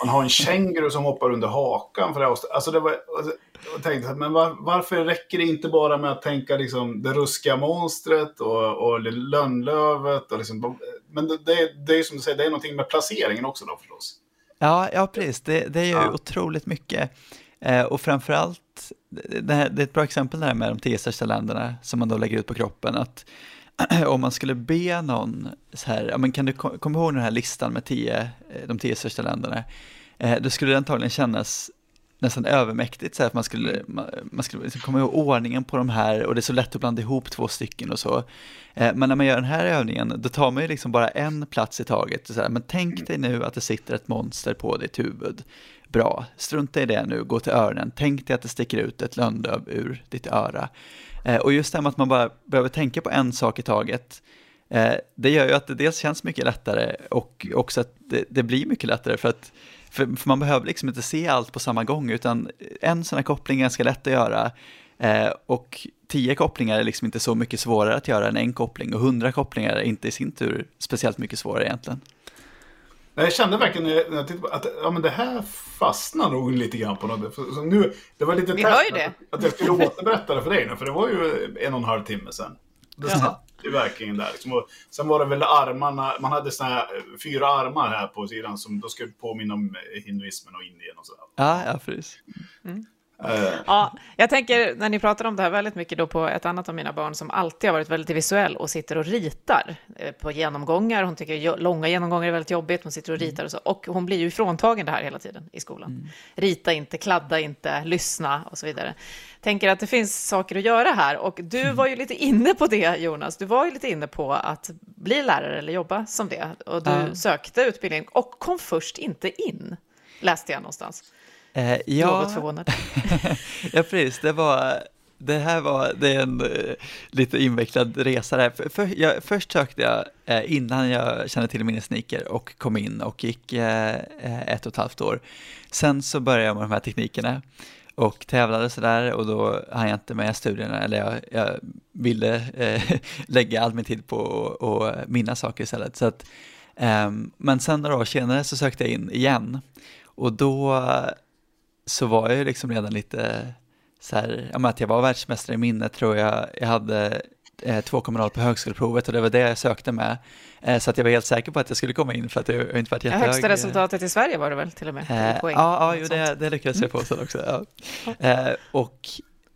[SPEAKER 2] Man har en känguru som hoppar under hakan. För det alltså det var, alltså, jag tänkte, men var, varför räcker det inte bara med att tänka liksom, det ruskiga monstret och, och lönnlövet? Och liksom, men det, det, det är som du säger, det är någonting med placeringen också då förstås.
[SPEAKER 3] Ja, ja precis. Det, det är ju
[SPEAKER 2] Ja.
[SPEAKER 3] otroligt mycket. Eh, och framförallt, det, här, det är ett bra exempel det här med de tio största länderna som man då lägger ut på kroppen. Att om man skulle be någon så här, ja, men kan du ko- komma ihåg den här listan med tio, eh, de tio största länderna? Eh, då skulle det antagligen kännas nästan övermäktigt, så här, att man skulle, man, man skulle liksom komma ihåg ordningen på de här och det är så lätt att blanda ihop två stycken och så. Eh, men när man gör den här övningen, då tar man ju liksom bara en plats i taget. Så här, men tänk dig nu att det sitter ett monster på ditt huvud. Bra, strunta i det nu, gå till öronen. Tänk dig att det sticker ut ett lönnlöv ur ditt öra. Eh, och just det här med att man bara behöver tänka på en sak i taget, eh, det gör ju att det dels känns mycket lättare och också att det, det blir mycket lättare för att för, för man behöver liksom inte se allt på samma gång, utan en sån här koppling är ganska lätt att göra. Eh, och tio kopplingar är liksom inte så mycket svårare att göra än en koppling, och hundra kopplingar är inte i sin tur speciellt mycket svårare egentligen.
[SPEAKER 2] Nej, Jag kände verkligen när jag tittade på att ja, men det här fastnar nog lite grann på något. För, så nu, det var lite
[SPEAKER 1] Vi
[SPEAKER 2] test
[SPEAKER 1] hör ju
[SPEAKER 2] att-
[SPEAKER 1] det.
[SPEAKER 2] Att jag skulle återberätta det för dig nu, för det var ju en och en halv timme sedan. Det satt ju verkligen där. Liksom. Och sen var det väl armarna, man hade såna här eh, fyra armar här på sidan som då skulle påminna om eh, hinduismen och Indien och sådär.
[SPEAKER 3] Ja, ja precis.
[SPEAKER 2] Eh,
[SPEAKER 1] Ja, jag tänker när ni pratar om det här väldigt mycket då på ett annat av mina barn som alltid har varit väldigt visuell och sitter och ritar eh, på genomgångar. Hon tycker långa genomgångar är väldigt jobbigt, hon sitter och ritar och så. Och hon blir ju ifråntagen det här hela tiden i skolan. Rita inte, kladda inte, lyssna och så vidare. Tänker att det finns saker att göra här och du var ju lite inne på det Jonas. Du var ju lite inne på att bli lärare eller jobba som det. Och du
[SPEAKER 3] Ja.
[SPEAKER 1] sökte utbildning och kom först inte in, läste jag någonstans.
[SPEAKER 3] Eh, ja,
[SPEAKER 1] Något förvånad.
[SPEAKER 3] ja, precis. Det var... Det här var det är en eh, lite invecklad resa där. För, för, jag, först sökte jag eh, innan jag kände till minnesniker och kom in och gick eh, eh, ett och ett halvt år. Sen så började jag med de här teknikerna och tävlade sådär och då hann jag inte med studierna eller jag, jag ville eh, lägga all min tid på att att minnas saker istället. Så att, ehm, men sen några år senare så sökte jag in igen och då så var jag ju liksom redan lite så här, ja, att jag var världsmästare i minne tror jag. Jag hade eh, 2,0 på högskoleprovet och det var det jag sökte med. Eh, så att jag var helt säker på att jag skulle komma in för att jag har inte varit
[SPEAKER 1] Ja,
[SPEAKER 3] jättehög.
[SPEAKER 1] högsta resultatet i Sverige var det väl till och med?
[SPEAKER 3] Eh,
[SPEAKER 1] poäng,
[SPEAKER 3] ja, ja jo, det, det lyckades jag få sen också. Ja. Eh, och,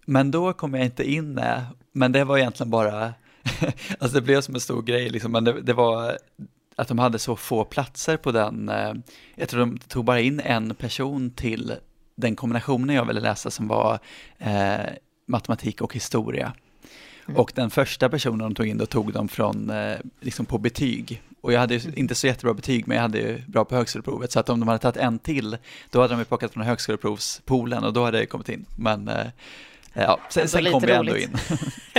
[SPEAKER 3] men då kom jag inte in, eh, men det var egentligen bara, alltså det blev som en stor grej, liksom, men det, det var att de hade så få platser på den, eh, jag tror de tog bara in en person till den kombinationen jag ville läsa som var eh, matematik och historia. Och den första personen de tog in, då tog de från, eh, liksom på betyg. Och jag hade ju inte så jättebra betyg, men jag hade ju bra på högskoleprovet. Så att om de hade tagit en till, då hade de ju plockat från högskoleprovspoolen och då hade jag kommit in. Men eh, ja, sen, sen kom vi ändå
[SPEAKER 1] roligt.
[SPEAKER 3] in.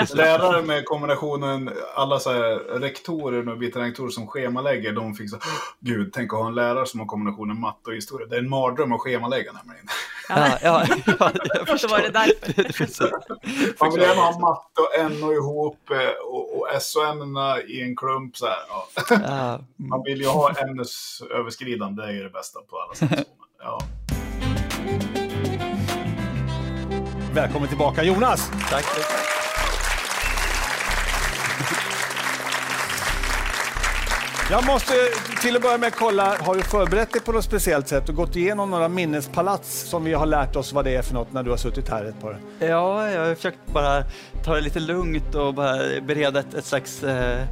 [SPEAKER 2] Lärare med kombinationen, alla så här, rektorer och biträdande rektorer som schemalägger, de fick så Gud, tänk att ha en lärare som har kombinationen matte och historia. Det är en mardröm att schemalägga nämligen.
[SPEAKER 3] ja, ja, ja, jag
[SPEAKER 1] Så
[SPEAKER 3] förstår.
[SPEAKER 1] var det därför.
[SPEAKER 2] Man vill gärna ha matte och NO ihop eh, och, och SO-ämnena i en klump. Så här, ja.
[SPEAKER 3] Ja,
[SPEAKER 2] Man vill ju ha ämnesöverskridande, det är ju det bästa på alla sätt. Ja.
[SPEAKER 6] Välkommen tillbaka Jonas!
[SPEAKER 3] Tack.
[SPEAKER 6] Jag måste till att börja med kolla, har du förberett dig på något speciellt sätt och gått igenom några minnespalats som vi har lärt oss vad det är för något när du har suttit här ett par?
[SPEAKER 3] Ja, jag har försökt bara ta det lite lugnt och bara bereda ett, ett slags eh,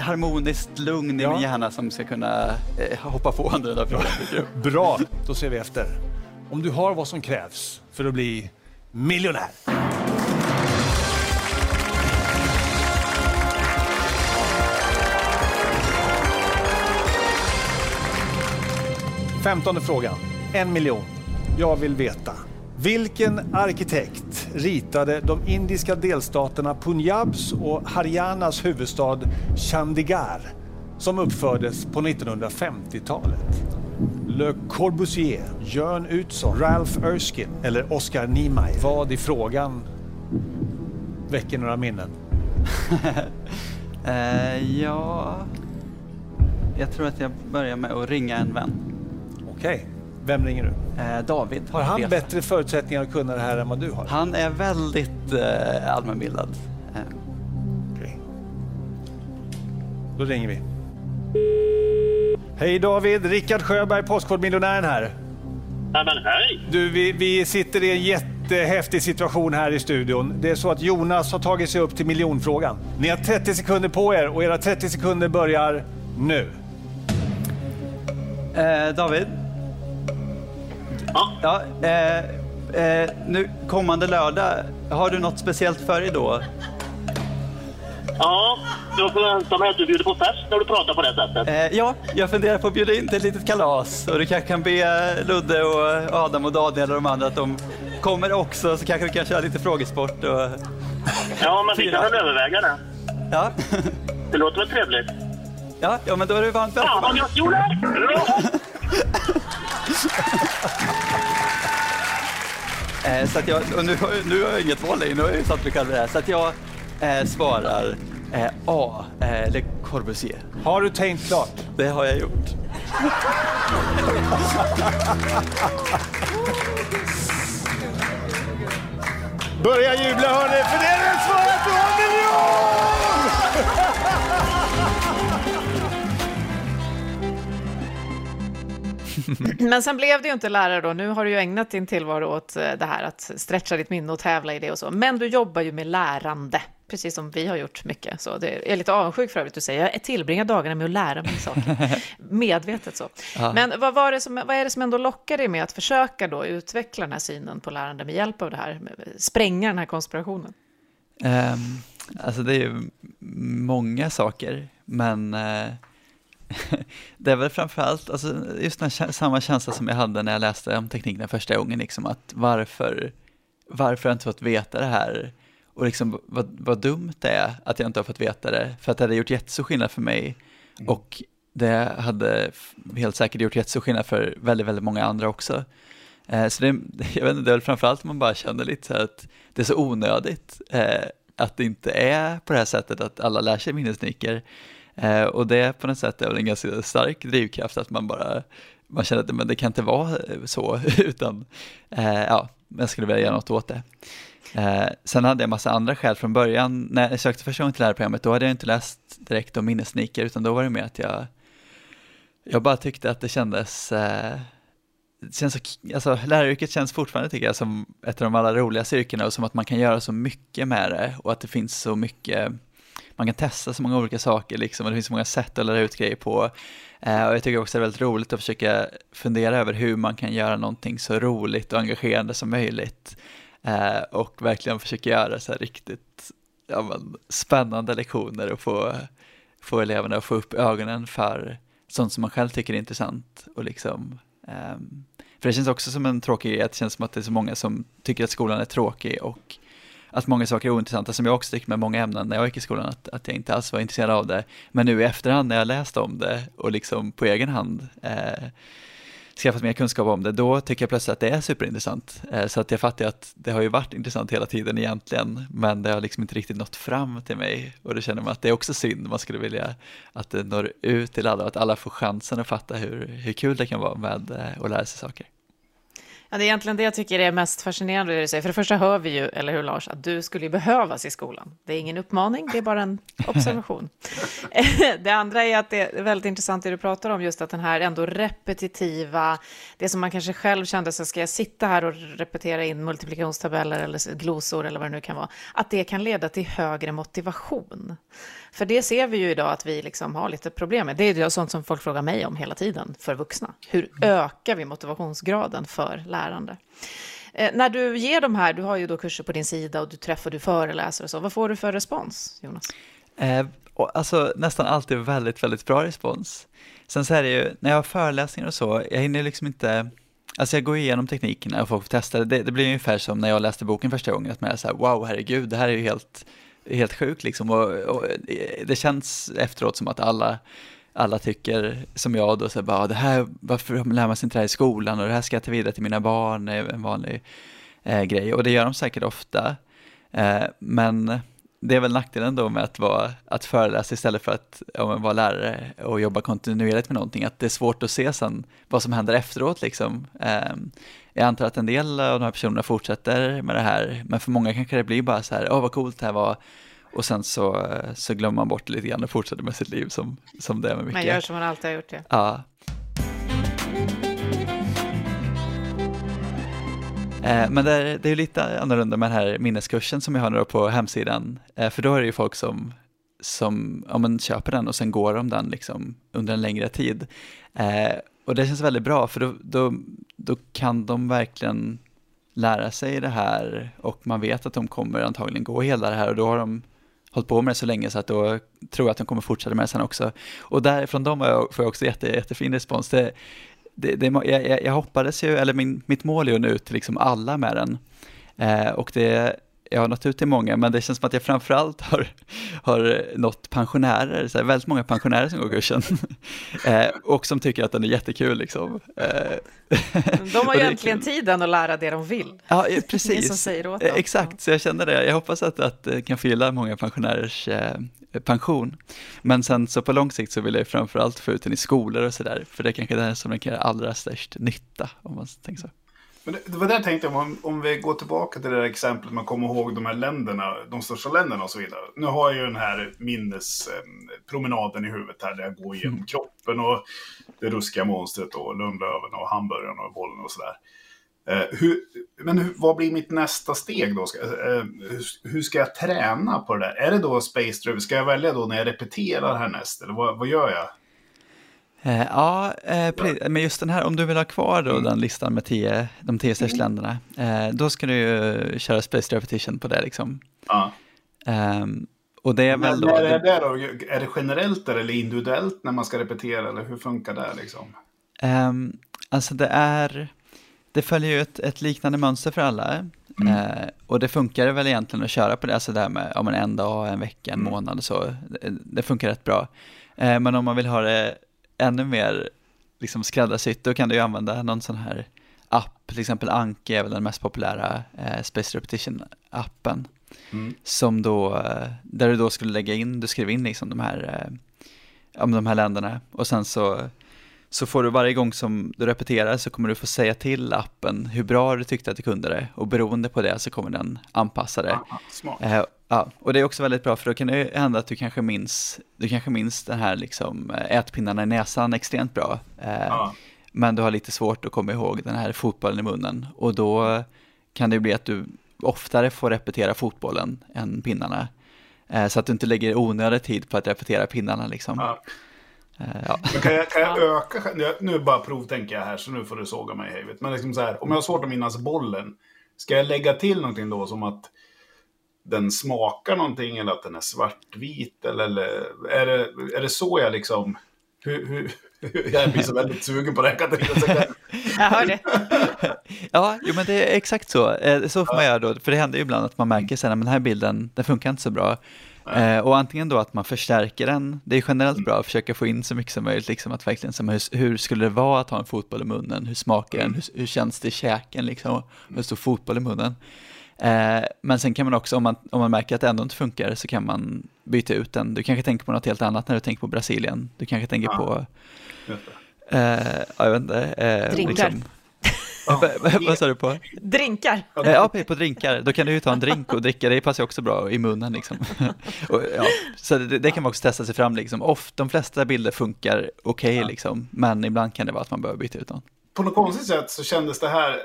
[SPEAKER 3] harmoniskt lugn i
[SPEAKER 6] Ja.
[SPEAKER 3] min hjärna som ska kunna eh, hoppa på den där.
[SPEAKER 6] Bra, då ser vi efter. Om du har vad som krävs för att bli miljonär. Femtonde frågan. En miljon. Jag vill veta. Vilken arkitekt ritade de indiska delstaterna Punjabs och Haryanas huvudstad Chandigarh som uppfördes på 1950-talet? Le Corbusier, Jörn Utzon, Ralph Erskine eller Oscar Niemeyer. Vad i frågan väcker några minnen?
[SPEAKER 3] Eh, ja, jag tror att jag börjar med att ringa en vän.
[SPEAKER 6] Okej, vem ringer du?
[SPEAKER 3] Eh, David.
[SPEAKER 6] Har han
[SPEAKER 3] Resa.
[SPEAKER 6] bättre förutsättningar att kunna det här än vad du har?
[SPEAKER 3] Han är väldigt eh, allmänbildad. Eh,
[SPEAKER 6] Okej. Då ringer vi. Hej David, Rickard Sjöberg, Postkodmiljonären här.
[SPEAKER 8] Nej men hej!
[SPEAKER 6] Du, vi, vi sitter i en jättehäftig situation här i studion. Det är så att Jonas har tagit sig upp till miljonfrågan. Ni har 30 sekunder på er och era 30 sekunder börjar nu.
[SPEAKER 3] Eh, David?
[SPEAKER 8] Ja.
[SPEAKER 3] Ja, eh, eh, nu kommande lördag, har du något speciellt för dig då?
[SPEAKER 8] Ja, jag förväntar mig att du bjuder på fest när du pratar på det sättet.
[SPEAKER 3] Eh, ja, jag funderar på att bjuda in till ett litet kalas och du kanske kan be Ludde och Adam och Daniel och de andra att de kommer också så kanske vi kan köra lite frågesport och...
[SPEAKER 8] Ja, men vi kan väl överväga det.
[SPEAKER 3] Ja,
[SPEAKER 8] Det låter väl trevligt?
[SPEAKER 3] ja, ja men då är du varmt
[SPEAKER 8] Fan vad
[SPEAKER 3] välkommen.
[SPEAKER 8] gött Jonas!
[SPEAKER 3] Så att jag, och nu, nu har jag inget val längre, nu har jag ju satt mig själv i det här. Så att jag eh, svarar eh, A, eh, Le Corbusier.
[SPEAKER 6] Har du tänkt klart?
[SPEAKER 3] Det har jag gjort.
[SPEAKER 6] Börja jubla hörni, för det är rätt svar att du har miljon!
[SPEAKER 1] Men sen blev det ju inte lärare då. Nu har du ju ägnat din tillvaro åt eh, det här att stretcha ditt minne och tävla i det och så. Men du jobbar ju med lärande, precis som vi har gjort mycket. Så det är lite avundsjuk för övrigt du säger. Jag tillbringar dagarna med att lära mig saker. Medvetet så.
[SPEAKER 3] Ja.
[SPEAKER 1] Men vad, var det som, vad är det som ändå lockar dig med att försöka då utveckla den här synen på lärande med hjälp av det här? Spränga den här konspirationen?
[SPEAKER 3] Um, alltså det är ju många saker, men eh, det är väl framförallt alltså, just den här, samma känsla som jag hade när jag läste om tekniken första gången, liksom, att varför, varför har jag inte fått veta det här? Och liksom vad, vad dumt det är att jag inte har fått veta det, för att det hade gjort jättestor skillnad för mig och det hade helt säkert gjort jättestor skillnad för väldigt, väldigt många andra också. Eh, Så det, jag vet inte, det är väl framförallt man bara känner lite så här att det är så onödigt eh, att det inte är på det här sättet att alla lär sig minnesnycker. Eh, och det på något sätt är väl en ganska stark drivkraft att man bara man känner att men det kan inte vara eh, så utan eh, ja, jag skulle vilja göra något åt det. Eh, sen hade jag massa andra skäl från början. När jag sökte första gången till lärarprogrammet då hade jag inte läst direkt om minnesniker utan då var det mer att jag jag bara tyckte att det kändes eh, det känns så, alltså, läraryrket känns fortfarande tycker jag som ett av de allra roligaste yrkena och som att man kan göra så mycket med det och att det finns så mycket, man kan testa så många olika saker liksom och det finns så många sätt att lära ut grejer på. Eh, och jag tycker också det är väldigt roligt att försöka fundera över hur man kan göra någonting så roligt och engagerande som möjligt eh, och verkligen försöka göra så här riktigt ja, men, spännande lektioner och få, få eleverna att få upp ögonen för sånt som man själv tycker är intressant och liksom ehm, för det känns också som en tråkig grej, att det känns som att det är så många som tycker att skolan är tråkig och att många saker är ointressanta, som jag också tyckte med många ämnen när jag gick i skolan, att, att jag inte alls var intresserad av det. Men nu i efterhand när jag läst om det och liksom på egen hand eh, skaffat mer kunskap om det, då tycker jag plötsligt att det är superintressant. Eh, så att jag fattar ju att det har ju varit intressant hela tiden egentligen, men det har liksom inte riktigt nått fram till mig. Och då känner man att det är också synd, man skulle vilja att det når ut till alla, att alla får chansen att fatta hur, hur kul det kan vara med eh, att lära sig saker.
[SPEAKER 1] Ja, det är egentligen det jag tycker är mest fascinerande i det. För det första hör vi ju, eller hur Lars, att du skulle behövas i skolan. Det är ingen uppmaning, det är bara en observation. det andra är att det är väldigt intressant det du pratar om, just att den här ändå repetitiva, det som man kanske själv kände, så ska jag sitta här och repetera in multiplikationstabeller eller glosor eller vad det nu kan vara, att det kan leda till högre motivation. För det ser vi ju idag att vi liksom har lite problem med. Det är ju sånt som folk frågar mig om hela tiden för vuxna. Hur ökar vi motivationsgraden för lärande? Eh, när du ger de här, du har ju då kurser på din sida och du träffar, du föreläser och så, vad får du för respons, Jonas?
[SPEAKER 3] Eh, alltså nästan alltid väldigt, väldigt bra respons. Sen så är det ju, när jag har föreläsningar och så, jag hinner liksom inte, alltså jag går igenom teknikerna och folk får testa det. Det blir ungefär som när jag läste boken första gången, att man är så här, wow, herregud, det här är ju helt, helt sjuk liksom. Och, och det känns efteråt som att alla, alla tycker som jag då, så här, bara, ah, det här, varför lär man sig inte det här i skolan och det här ska jag ta vidare till mina barn, är en vanlig eh, grej. Och det gör de säkert ofta. Eh, men det är väl nackdelen då med att, vara, att föreläsa istället för att ja, vara lärare och jobba kontinuerligt med någonting, att det är svårt att se sen vad som händer efteråt. Liksom. Eh, jag antar att en del av de här personerna fortsätter med det här, men för många kanske det blir bara så här, åh vad coolt det här var, och sen så, så glömmer man bort det lite grann och fortsätter med sitt liv som, som det är med mycket.
[SPEAKER 1] Man gör som man alltid har gjort det.
[SPEAKER 3] Ja. Eh, men det är, det är lite annorlunda med den här minneskursen som jag har nu på hemsidan. Eh, för då är det ju folk som, som ja, men köper den och sen går de den liksom under en längre tid. Eh, och det känns väldigt bra för då, då, då kan de verkligen lära sig det här och man vet att de kommer antagligen gå hela det här och då har de hållit på med det så länge så att då tror jag att de kommer fortsätta med det sen också. Och därifrån dem får jag också jätte, jättefin respons. Det, det, det, jag, jag hoppades ju, eller min, mitt mål är att nå ut till liksom alla med den. Eh, och det, jag har nått ut till många, men det känns som att jag framförallt har, har nått pensionärer, så här, väldigt många pensionärer som går kursen. eh, och som tycker att den är jättekul. Liksom. Eh,
[SPEAKER 1] de har ju äntligen tiden att lära det de vill.
[SPEAKER 3] Ja, precis.
[SPEAKER 1] Dem.
[SPEAKER 3] Exakt, så jag känner det. Jag hoppas att, att det kan fylla många pensionärers eh, pension. Men sen så på lång sikt så vill jag framförallt få ut den i skolor och sådär, för det är kanske det som den kan göra allra störst nytta, om man tänker så.
[SPEAKER 2] Men det, det var det jag tänkte, om, om vi går tillbaka till det där exemplet, man kommer ihåg de här länderna, de största länderna och så vidare. Nu har jag ju den här minnespromenaden i huvudet här, där jag går igenom mm. kroppen och det ruskiga monstret och Lundlöven och hamburgaren och bollen och sådär. Eh, hur, men hur, vad blir mitt nästa steg då? Ska, eh, hur, hur, ska jag träna på det där? Är det då Space Drive? Ska jag välja då när jag repeterar härnäst? Eller vad, vad gör jag?
[SPEAKER 3] Eh, ja, eh, men just den här, om du vill ha kvar då mm. den listan med tio, de tio största mm. länderna, eh, då ska du ju köra Space Repetition på det liksom.
[SPEAKER 2] Ja.
[SPEAKER 3] Ehm, och det är
[SPEAKER 2] men,
[SPEAKER 3] väl då...
[SPEAKER 2] Är det, det då? Är det generellt eller individuellt när man ska repetera, eller hur funkar det liksom?
[SPEAKER 3] Um, alltså det är, det följer ju ett, ett liknande mönster för alla. Mm. Och det funkar väl egentligen att köra på det, alltså där med ja, en dag, en vecka, en mm. månad och så. Det, det funkar rätt bra. Men om man vill ha det ännu mer liksom skräddarsytt, då kan du ju använda någon sån här app, till exempel Anki är väl den mest populära eh, Space Repetition-appen. Mm. Som då, eh, där du då skulle lägga in, du skriver in liksom de här, eh, om de här länderna och sen så så får du varje gång som du repeterar så kommer du få säga till appen hur bra du tyckte att du kunde det och beroende på det så kommer den anpassa det.
[SPEAKER 2] Smart.
[SPEAKER 3] Eh, ja, och det är också väldigt bra för då kan det hända att du kanske minns, du kanske minns den här liksom eh, ätpinnarna i näsan extremt bra. Eh, men du har lite svårt att komma ihåg den här fotbollen i munnen och då kan det bli att du oftare får repetera fotbollen än pinnarna. Eh, så att du inte lägger onödig tid på att repetera pinnarna liksom.
[SPEAKER 2] Ja. Eh, ja. Kan jag, kan jag öka... Nu bara provtänker jag här, så nu får du såga mig i Men liksom så här, om jag har svårt att minnas bollen, ska jag lägga till någonting då som att den smakar någonting eller att den är svartvit? Eller, eller är, det, är det så jag liksom... Hur, hur, jag blir så väldigt sugen på det Katarina.
[SPEAKER 1] Jag hör det.
[SPEAKER 3] ja, jo, men det är exakt så. Eh, så får man göra då, för det händer ju ibland att man märker sen att den här bilden, den funkar inte så bra. Eh, och antingen då att man förstärker den, det är generellt bra att försöka få in så mycket som möjligt, liksom att verkligen, som, hur, hur skulle det vara att ha en fotboll i munnen, hur smakar den, hur, hur känns det i käken liksom, hur står fotboll i munnen. Eh, men sen kan man också, om man, om man märker att det ändå inte funkar, så kan man byta ut den. Du kanske tänker på något helt annat när du tänker på Brasilien. Du kanske tänker ja. på, eh, jag vet inte. Eh,
[SPEAKER 1] Drinkar. Liksom,
[SPEAKER 3] Vad sa du på?
[SPEAKER 1] Drinkar.
[SPEAKER 3] Ja, på drinkar. Då kan du ju ta en drink och dricka, det passar ju också bra i munnen liksom. Och, ja, så det, det kan man också testa sig fram liksom. Ofta, de flesta bilder funkar okej liksom, men ibland kan det vara att man behöver byta ut dem.
[SPEAKER 2] På något konstigt sätt så kändes det här,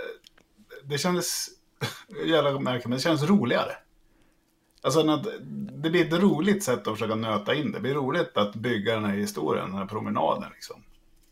[SPEAKER 2] det kändes, jävla märkligt, men det kändes roligare. Alltså det blir ett roligt sätt att försöka nöta in det. Det blir roligt att bygga den här historien, den här promenaden liksom.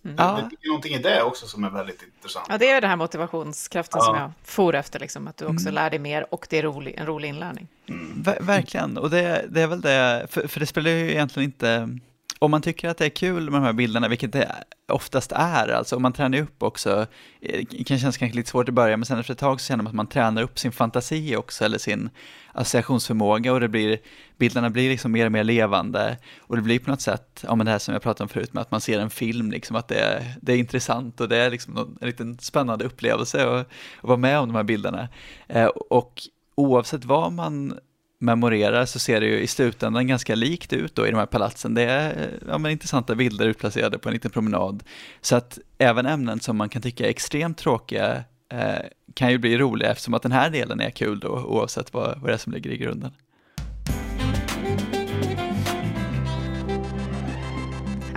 [SPEAKER 3] Ja.
[SPEAKER 2] Det är någonting i det också som är väldigt intressant.
[SPEAKER 1] Ja, det är ju den här motivationskraften
[SPEAKER 2] Ja.
[SPEAKER 1] som jag for efter, liksom, att du också lär dig mer och det är rolig, en rolig inlärning.
[SPEAKER 3] Ver verkligen, och det, det är väl det, för, för det spelar ju egentligen inte, om man tycker att det är kul med de här bilderna, vilket det oftast är, alltså om man tränar upp också, eh, det kan kännas kanske lite svårt i början, men sen efter ett tag så känner man att man tränar upp sin fantasi också, eller sin associationsförmåga, och det blir, bilderna blir liksom mer och mer levande, och det blir på något sätt, ja men det här som jag pratade om förut, med att man ser en film, liksom att det är, det är intressant, och det är liksom någon, en liten spännande upplevelse att, att vara med om de här bilderna. Eh, och oavsett vad man memorerar så ser det ju i slutändan ganska likt ut då i de här palatsen. Det är ja, men intressanta bilder utplacerade på en liten promenad. Så att även ämnen som man kan tycka är extremt tråkiga eh, kan ju bli roliga eftersom att den här delen är kul då oavsett vad, vad det är som ligger i grunden.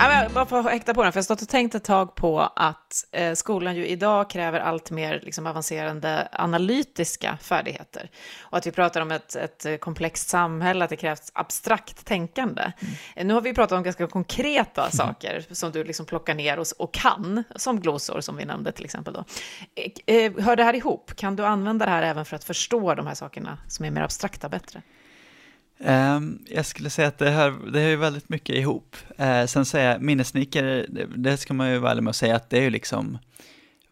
[SPEAKER 1] Ja, bara för att häkta på den, för jag har stått och tänkt ett tag på att eh, skolan ju idag kräver allt mer liksom, avancerande analytiska färdigheter. Och att vi pratar om ett, ett komplext samhälle, att det krävs abstrakt tänkande. Eh, Nu har vi pratat om ganska konkreta saker som du liksom plockar ner och, och kan, som glosor som vi nämnde till exempel. Då. Eh, eh, hör det här ihop? Kan du använda det här även för att förstå de här sakerna som är mer abstrakta bättre?
[SPEAKER 3] Ehm, jag skulle säga att det hör, det hör ju väldigt mycket ihop. Uh, sen säger jag, det, det ska man ju vara ärlig med att säga att det är ju liksom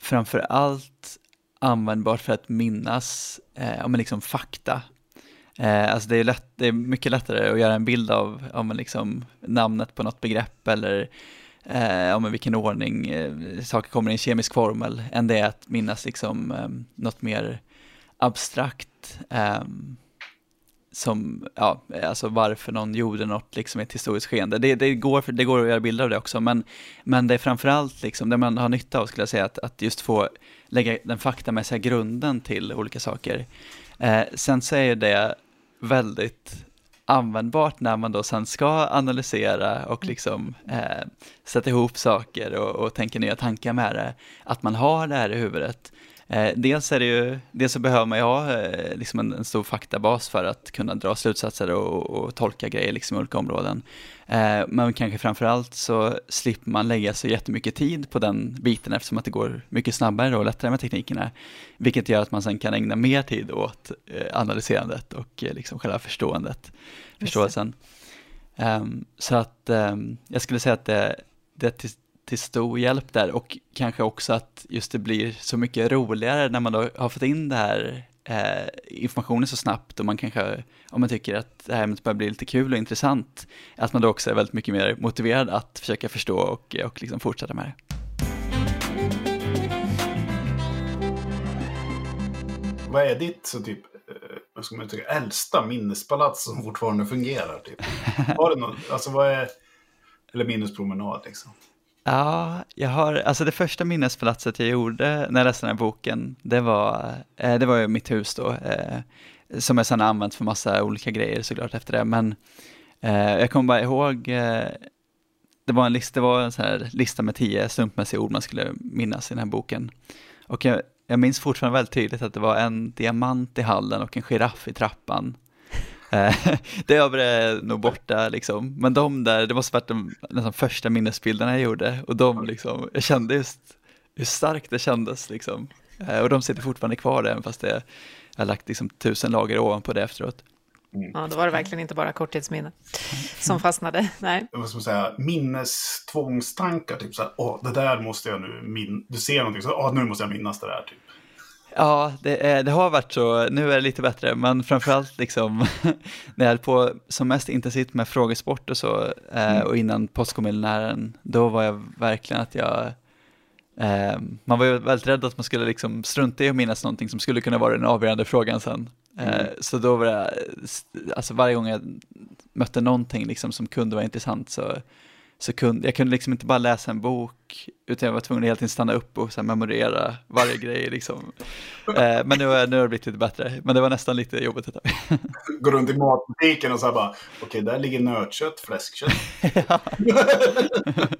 [SPEAKER 3] framför allt användbart för att minnas uh, om liksom fakta. Uh, alltså det är, lätt, det är mycket lättare att göra en bild av om man liksom namnet på något begrepp eller uh, om vilken ordning uh, saker kommer i en kemisk formel än det är att minnas liksom, um, något mer abstrakt. Um, som, ja, alltså varför någon gjorde något liksom ett historiskt skeende. Det, det, går, det går att göra bilder av det också, men, men det är framförallt liksom, det man har nytta av skulle jag säga, att, att just få lägga den faktamässiga grunden till olika saker. Eh, sen så är det väldigt användbart när man då sen ska analysera och liksom eh, sätta ihop saker och, och tänka nya tankar med det, att man har det här i huvudet. Eh, dels, är det ju, dels så behöver man ju ha eh, liksom en, en, stor faktabas för att kunna dra slutsatser och, och tolka grejer liksom i olika områden. Eh, men kanske framförallt så slipper man lägga så jättemycket tid på den biten eftersom att det går mycket snabbare och lättare med teknikerna. Vilket gör att man sen kan ägna mer tid åt analyserandet och liksom själva förståendet, förståelsen. Um, så att um, jag skulle säga att det, det till, till stor hjälp där och kanske också att just det blir så mycket roligare när man då har fått in det här eh, informationen så snabbt och man kanske, om man tycker att det här ämnet börjar bli lite kul och intressant, att man då också är väldigt mycket mer motiverad att försöka förstå och, och liksom fortsätta med det.
[SPEAKER 2] Vad är ditt så typ, eh, vad ska man tycka, äldsta minnespalats som fortfarande fungerar? Typ? Har du något, alltså vad är, eller minnespromenad liksom?
[SPEAKER 3] Ja, jag har, alltså det första minnespalatset jag gjorde när jag läste den här boken, det var, eh, det var ju mitt hus då, eh, som jag sedan har använt för massa olika grejer såklart efter det, men eh, jag kommer bara ihåg, det var en lista, det var en sån här lista med tio slumpmässiga ord man skulle minnas i den här boken. Och jag, jag minns fortfarande väldigt tydligt att det var en diamant i hallen och en giraff i trappan. det övriga är nog borta liksom. Men de där, det måste varit de nästan första minnesbilderna jag gjorde. Och de liksom, jag kände just hur starkt det kändes liksom. Och de sitter fortfarande kvar även fast det, jag har lagt liksom tusen lager ovanpå det efteråt.
[SPEAKER 1] Mm. Ja, då var det verkligen inte bara korttidsminne som fastnade. Nej.
[SPEAKER 2] Vad ska man säga, minnestvångstankar. Typ så här, åh, det där måste jag nu minnas. Du ser någonting, så åh, nu måste jag minnas det där. Typ.
[SPEAKER 3] Ja, det, är, det, har varit så. Nu är det lite bättre, men framförallt liksom när jag höll på som mest intensivt med frågesport och så mm. och innan postkommunären, då var jag verkligen att jag eh, man var ju väldigt rädd att man skulle liksom strunta i att minnas någonting som skulle kunna vara den avgörande frågan sen. Mm. Eh, så då var det, alltså varje gång jag mötte någonting liksom som kunde vara intressant så, så kunde jag kunde liksom inte bara läsa en bok, utan jag var tvungen att hela tiden stanna upp och så här, memorera varje grej. Liksom. Eh, men nu, har- nu har det blivit lite bättre, men det var nästan lite jobbigt ett tag.
[SPEAKER 2] Går runt i matbutiken och så här bara, okej, där ligger nötkött, fläskkött.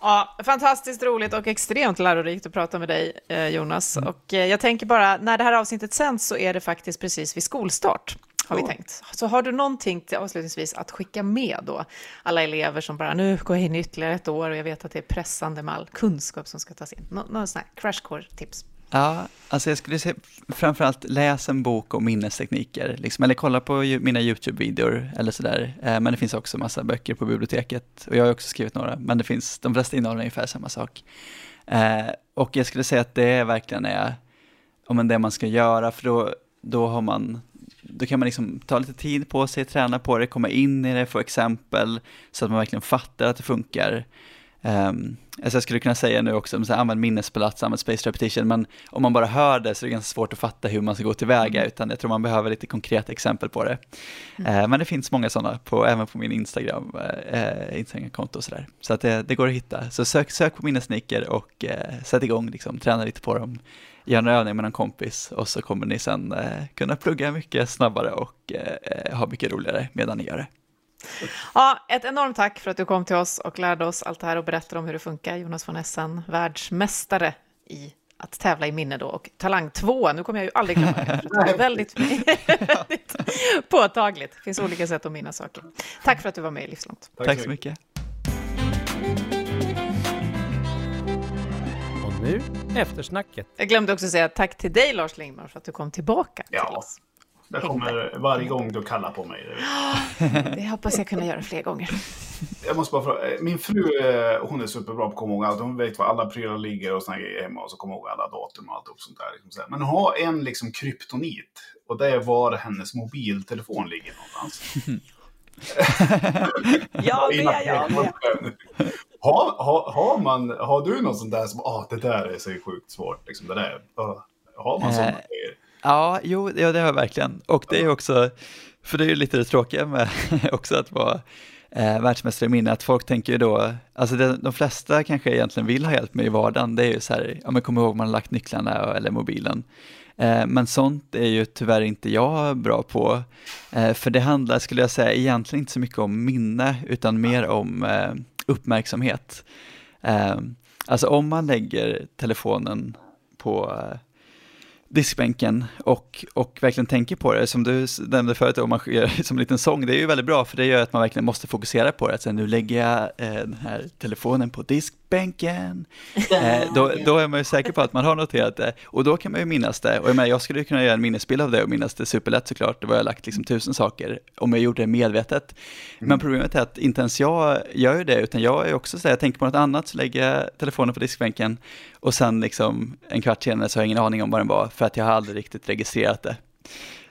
[SPEAKER 1] Ja, fantastiskt roligt och extremt lärorikt att prata med dig, eh, Jonas. Och eh, jag tänker bara, när det här avsnittet sänds så är det faktiskt precis vid skolstart, har vi tänkt. Så har du någonting till avslutningsvis att skicka med då? Alla elever som bara, nu går jag in ytterligare ett år och jag vet att det är pressande med all kunskap som ska tas in. Nå några sådana här crash course-tips.
[SPEAKER 3] Ja, alltså jag skulle säga framförallt läs en bok om minnestekniker, liksom, eller kolla på mina YouTube-videor eller sådär. Eh, men det finns också massa böcker på biblioteket och jag har också skrivit några, men det finns, de flesta innehåller ungefär samma sak. Eh, och jag skulle säga att det verkligen är om det man ska göra, för då, då har man då kan man liksom ta lite tid på sig, träna på det, komma in i det, få exempel, så att man verkligen fattar att det funkar. Um, alltså jag skulle kunna säga nu också, så här, använd minnespalats, använd space repetition, men om man bara hör det så är det ganska svårt att fatta hur man ska gå tillväga, utan jag tror man behöver lite konkreta exempel på det. Eh, men det finns många sådana, på, även på min Instagram, uh, Instagram-konto och sådär. Så att det, det går att hitta. Så sök, sök på minnesnicker och eh, sätt igång, liksom, träna lite på dem. Gör en övning med någon kompis och så kommer ni sen eh, kunna plugga mycket snabbare och eh, ha mycket roligare medan ni gör det.
[SPEAKER 1] Ja, ett enormt tack för att du kom till oss och lärde oss allt det här och berättade om hur det funkar. Jonas von Essen, världsmästare i att tävla i minne då och talang två. Nu kommer jag ju aldrig glömma det. för Det är väldigt, väldigt påtagligt. Det finns olika sätt att minnas saker. Tack för att du var med i Livslångt.
[SPEAKER 3] Tack så mycket.
[SPEAKER 4] Nu eftersnacket.
[SPEAKER 1] Jag glömde också säga tack till dig Lars Lingmar för att du kom tillbaka till
[SPEAKER 2] Ja.
[SPEAKER 1] oss.
[SPEAKER 2] Det kommer varje gång du kallar på mig. det jag.
[SPEAKER 1] Hoppas jag kunna göra fler gånger.
[SPEAKER 2] Jag måste bara fråga, eh, min fru eh, hon är superbra på att komma ihåg allt. Hon vet var alla prylar ligger och såna grejer hemma och så kommer ihåg alla datum och allt och sånt där. Liksom. Men hon har en liksom kryptonit och det är var hennes mobiltelefon ligger någonstans.
[SPEAKER 1] Ja, det är jag med.
[SPEAKER 2] Har, har, har, man, har du något sånt där som, ah det där är så sjukt svårt, liksom det där. ah, har man sådana
[SPEAKER 3] Eh,
[SPEAKER 2] grejer?
[SPEAKER 3] Ja, jo, ja, det har jag verkligen. Och det är också, för det är ju lite det tråkiga med också att vara eh, världsmästare i minne, att folk tänker ju då, alltså det, de flesta kanske egentligen vill ha hjälp med i vardagen, det är ju så här, ja men kom ihåg man har lagt nycklarna eller mobilen. Eh, men sånt är ju tyvärr inte jag bra på, eh, för det handlar, skulle jag säga, egentligen inte så mycket om minne, utan mer om eh, uppmärksamhet. Eh, alltså om man lägger telefonen på eh, diskbänken och, och verkligen tänker på det. Som du nämnde förut, om man gör som en liten sång, det är ju väldigt bra för det gör att man verkligen måste fokusera på det. Att säga, nu lägger jag eh, den här telefonen på diskbänken. Eh, då, då är man ju säker på att man har noterat det och då kan man ju minnas det. Och jag, menar, jag skulle ju kunna göra en minnesbild av det och minnas det superlätt såklart. Det var jag lagt liksom tusen saker om jag gjorde det medvetet. Men problemet är att inte ens jag gör ju det, utan jag är också så här, jag tänker på något annat, så lägger jag telefonen på diskbänken och sen liksom en kvart senare så har jag ingen aning om vad den var, för att jag har aldrig riktigt registrerat det.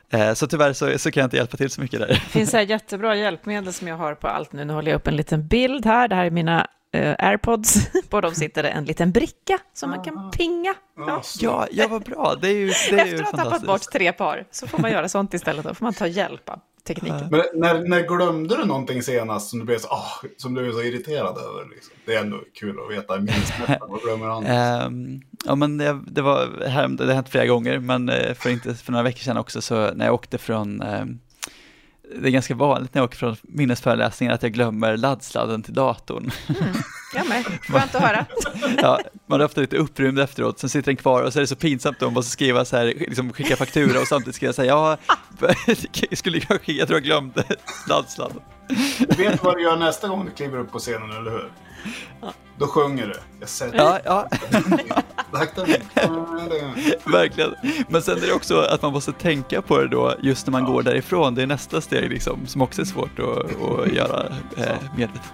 [SPEAKER 3] Eh, Så tyvärr så, så kan jag inte hjälpa till så mycket där.
[SPEAKER 1] Det finns här jättebra hjälpmedel som jag har på allt nu. Nu håller jag upp en liten bild här. Det här är mina airpods. På dem sitter det en liten bricka som man kan pinga. Ja.
[SPEAKER 3] Ja, ja vad bra, det är ju, det är ju
[SPEAKER 1] Efter att ha tappat bort tre par så får man göra sånt istället. Då får man ta hjälp av tekniken.
[SPEAKER 2] Men när, när glömde du någonting senast som du blev så, ah, som du är så irriterad över? Liksom? Det är ändå kul att veta minnesmätaren. Vad glömmer han?
[SPEAKER 3] Ehm, ja, men det, det, var, här, det har hänt flera gånger, men eh, för, inte, för några veckor sedan också, så när jag åkte från, ehm, det är ganska vanligt när jag åker från minnesföreläsningar att jag glömmer laddsladden till datorn.
[SPEAKER 1] Jag med. Skönt att höra.
[SPEAKER 3] ja, man är ofta lite upprymd efteråt, sen sitter den kvar och så är det så pinsamt om man måste skriva så här, liksom skicka faktura och samtidigt skriva så här, ja, jag skulle jag, jag tror jag glömde laddsladden.
[SPEAKER 2] Du vet vad du gör nästa gång du kliver upp på scenen, eller hur? Då sjunger du. Jag sätter
[SPEAKER 3] Ja, ja, verkligen. Men sen är det också att man måste tänka på det då, just när man går därifrån. Det är nästa steg liksom, som också är svårt att, att göra eh, medvetet.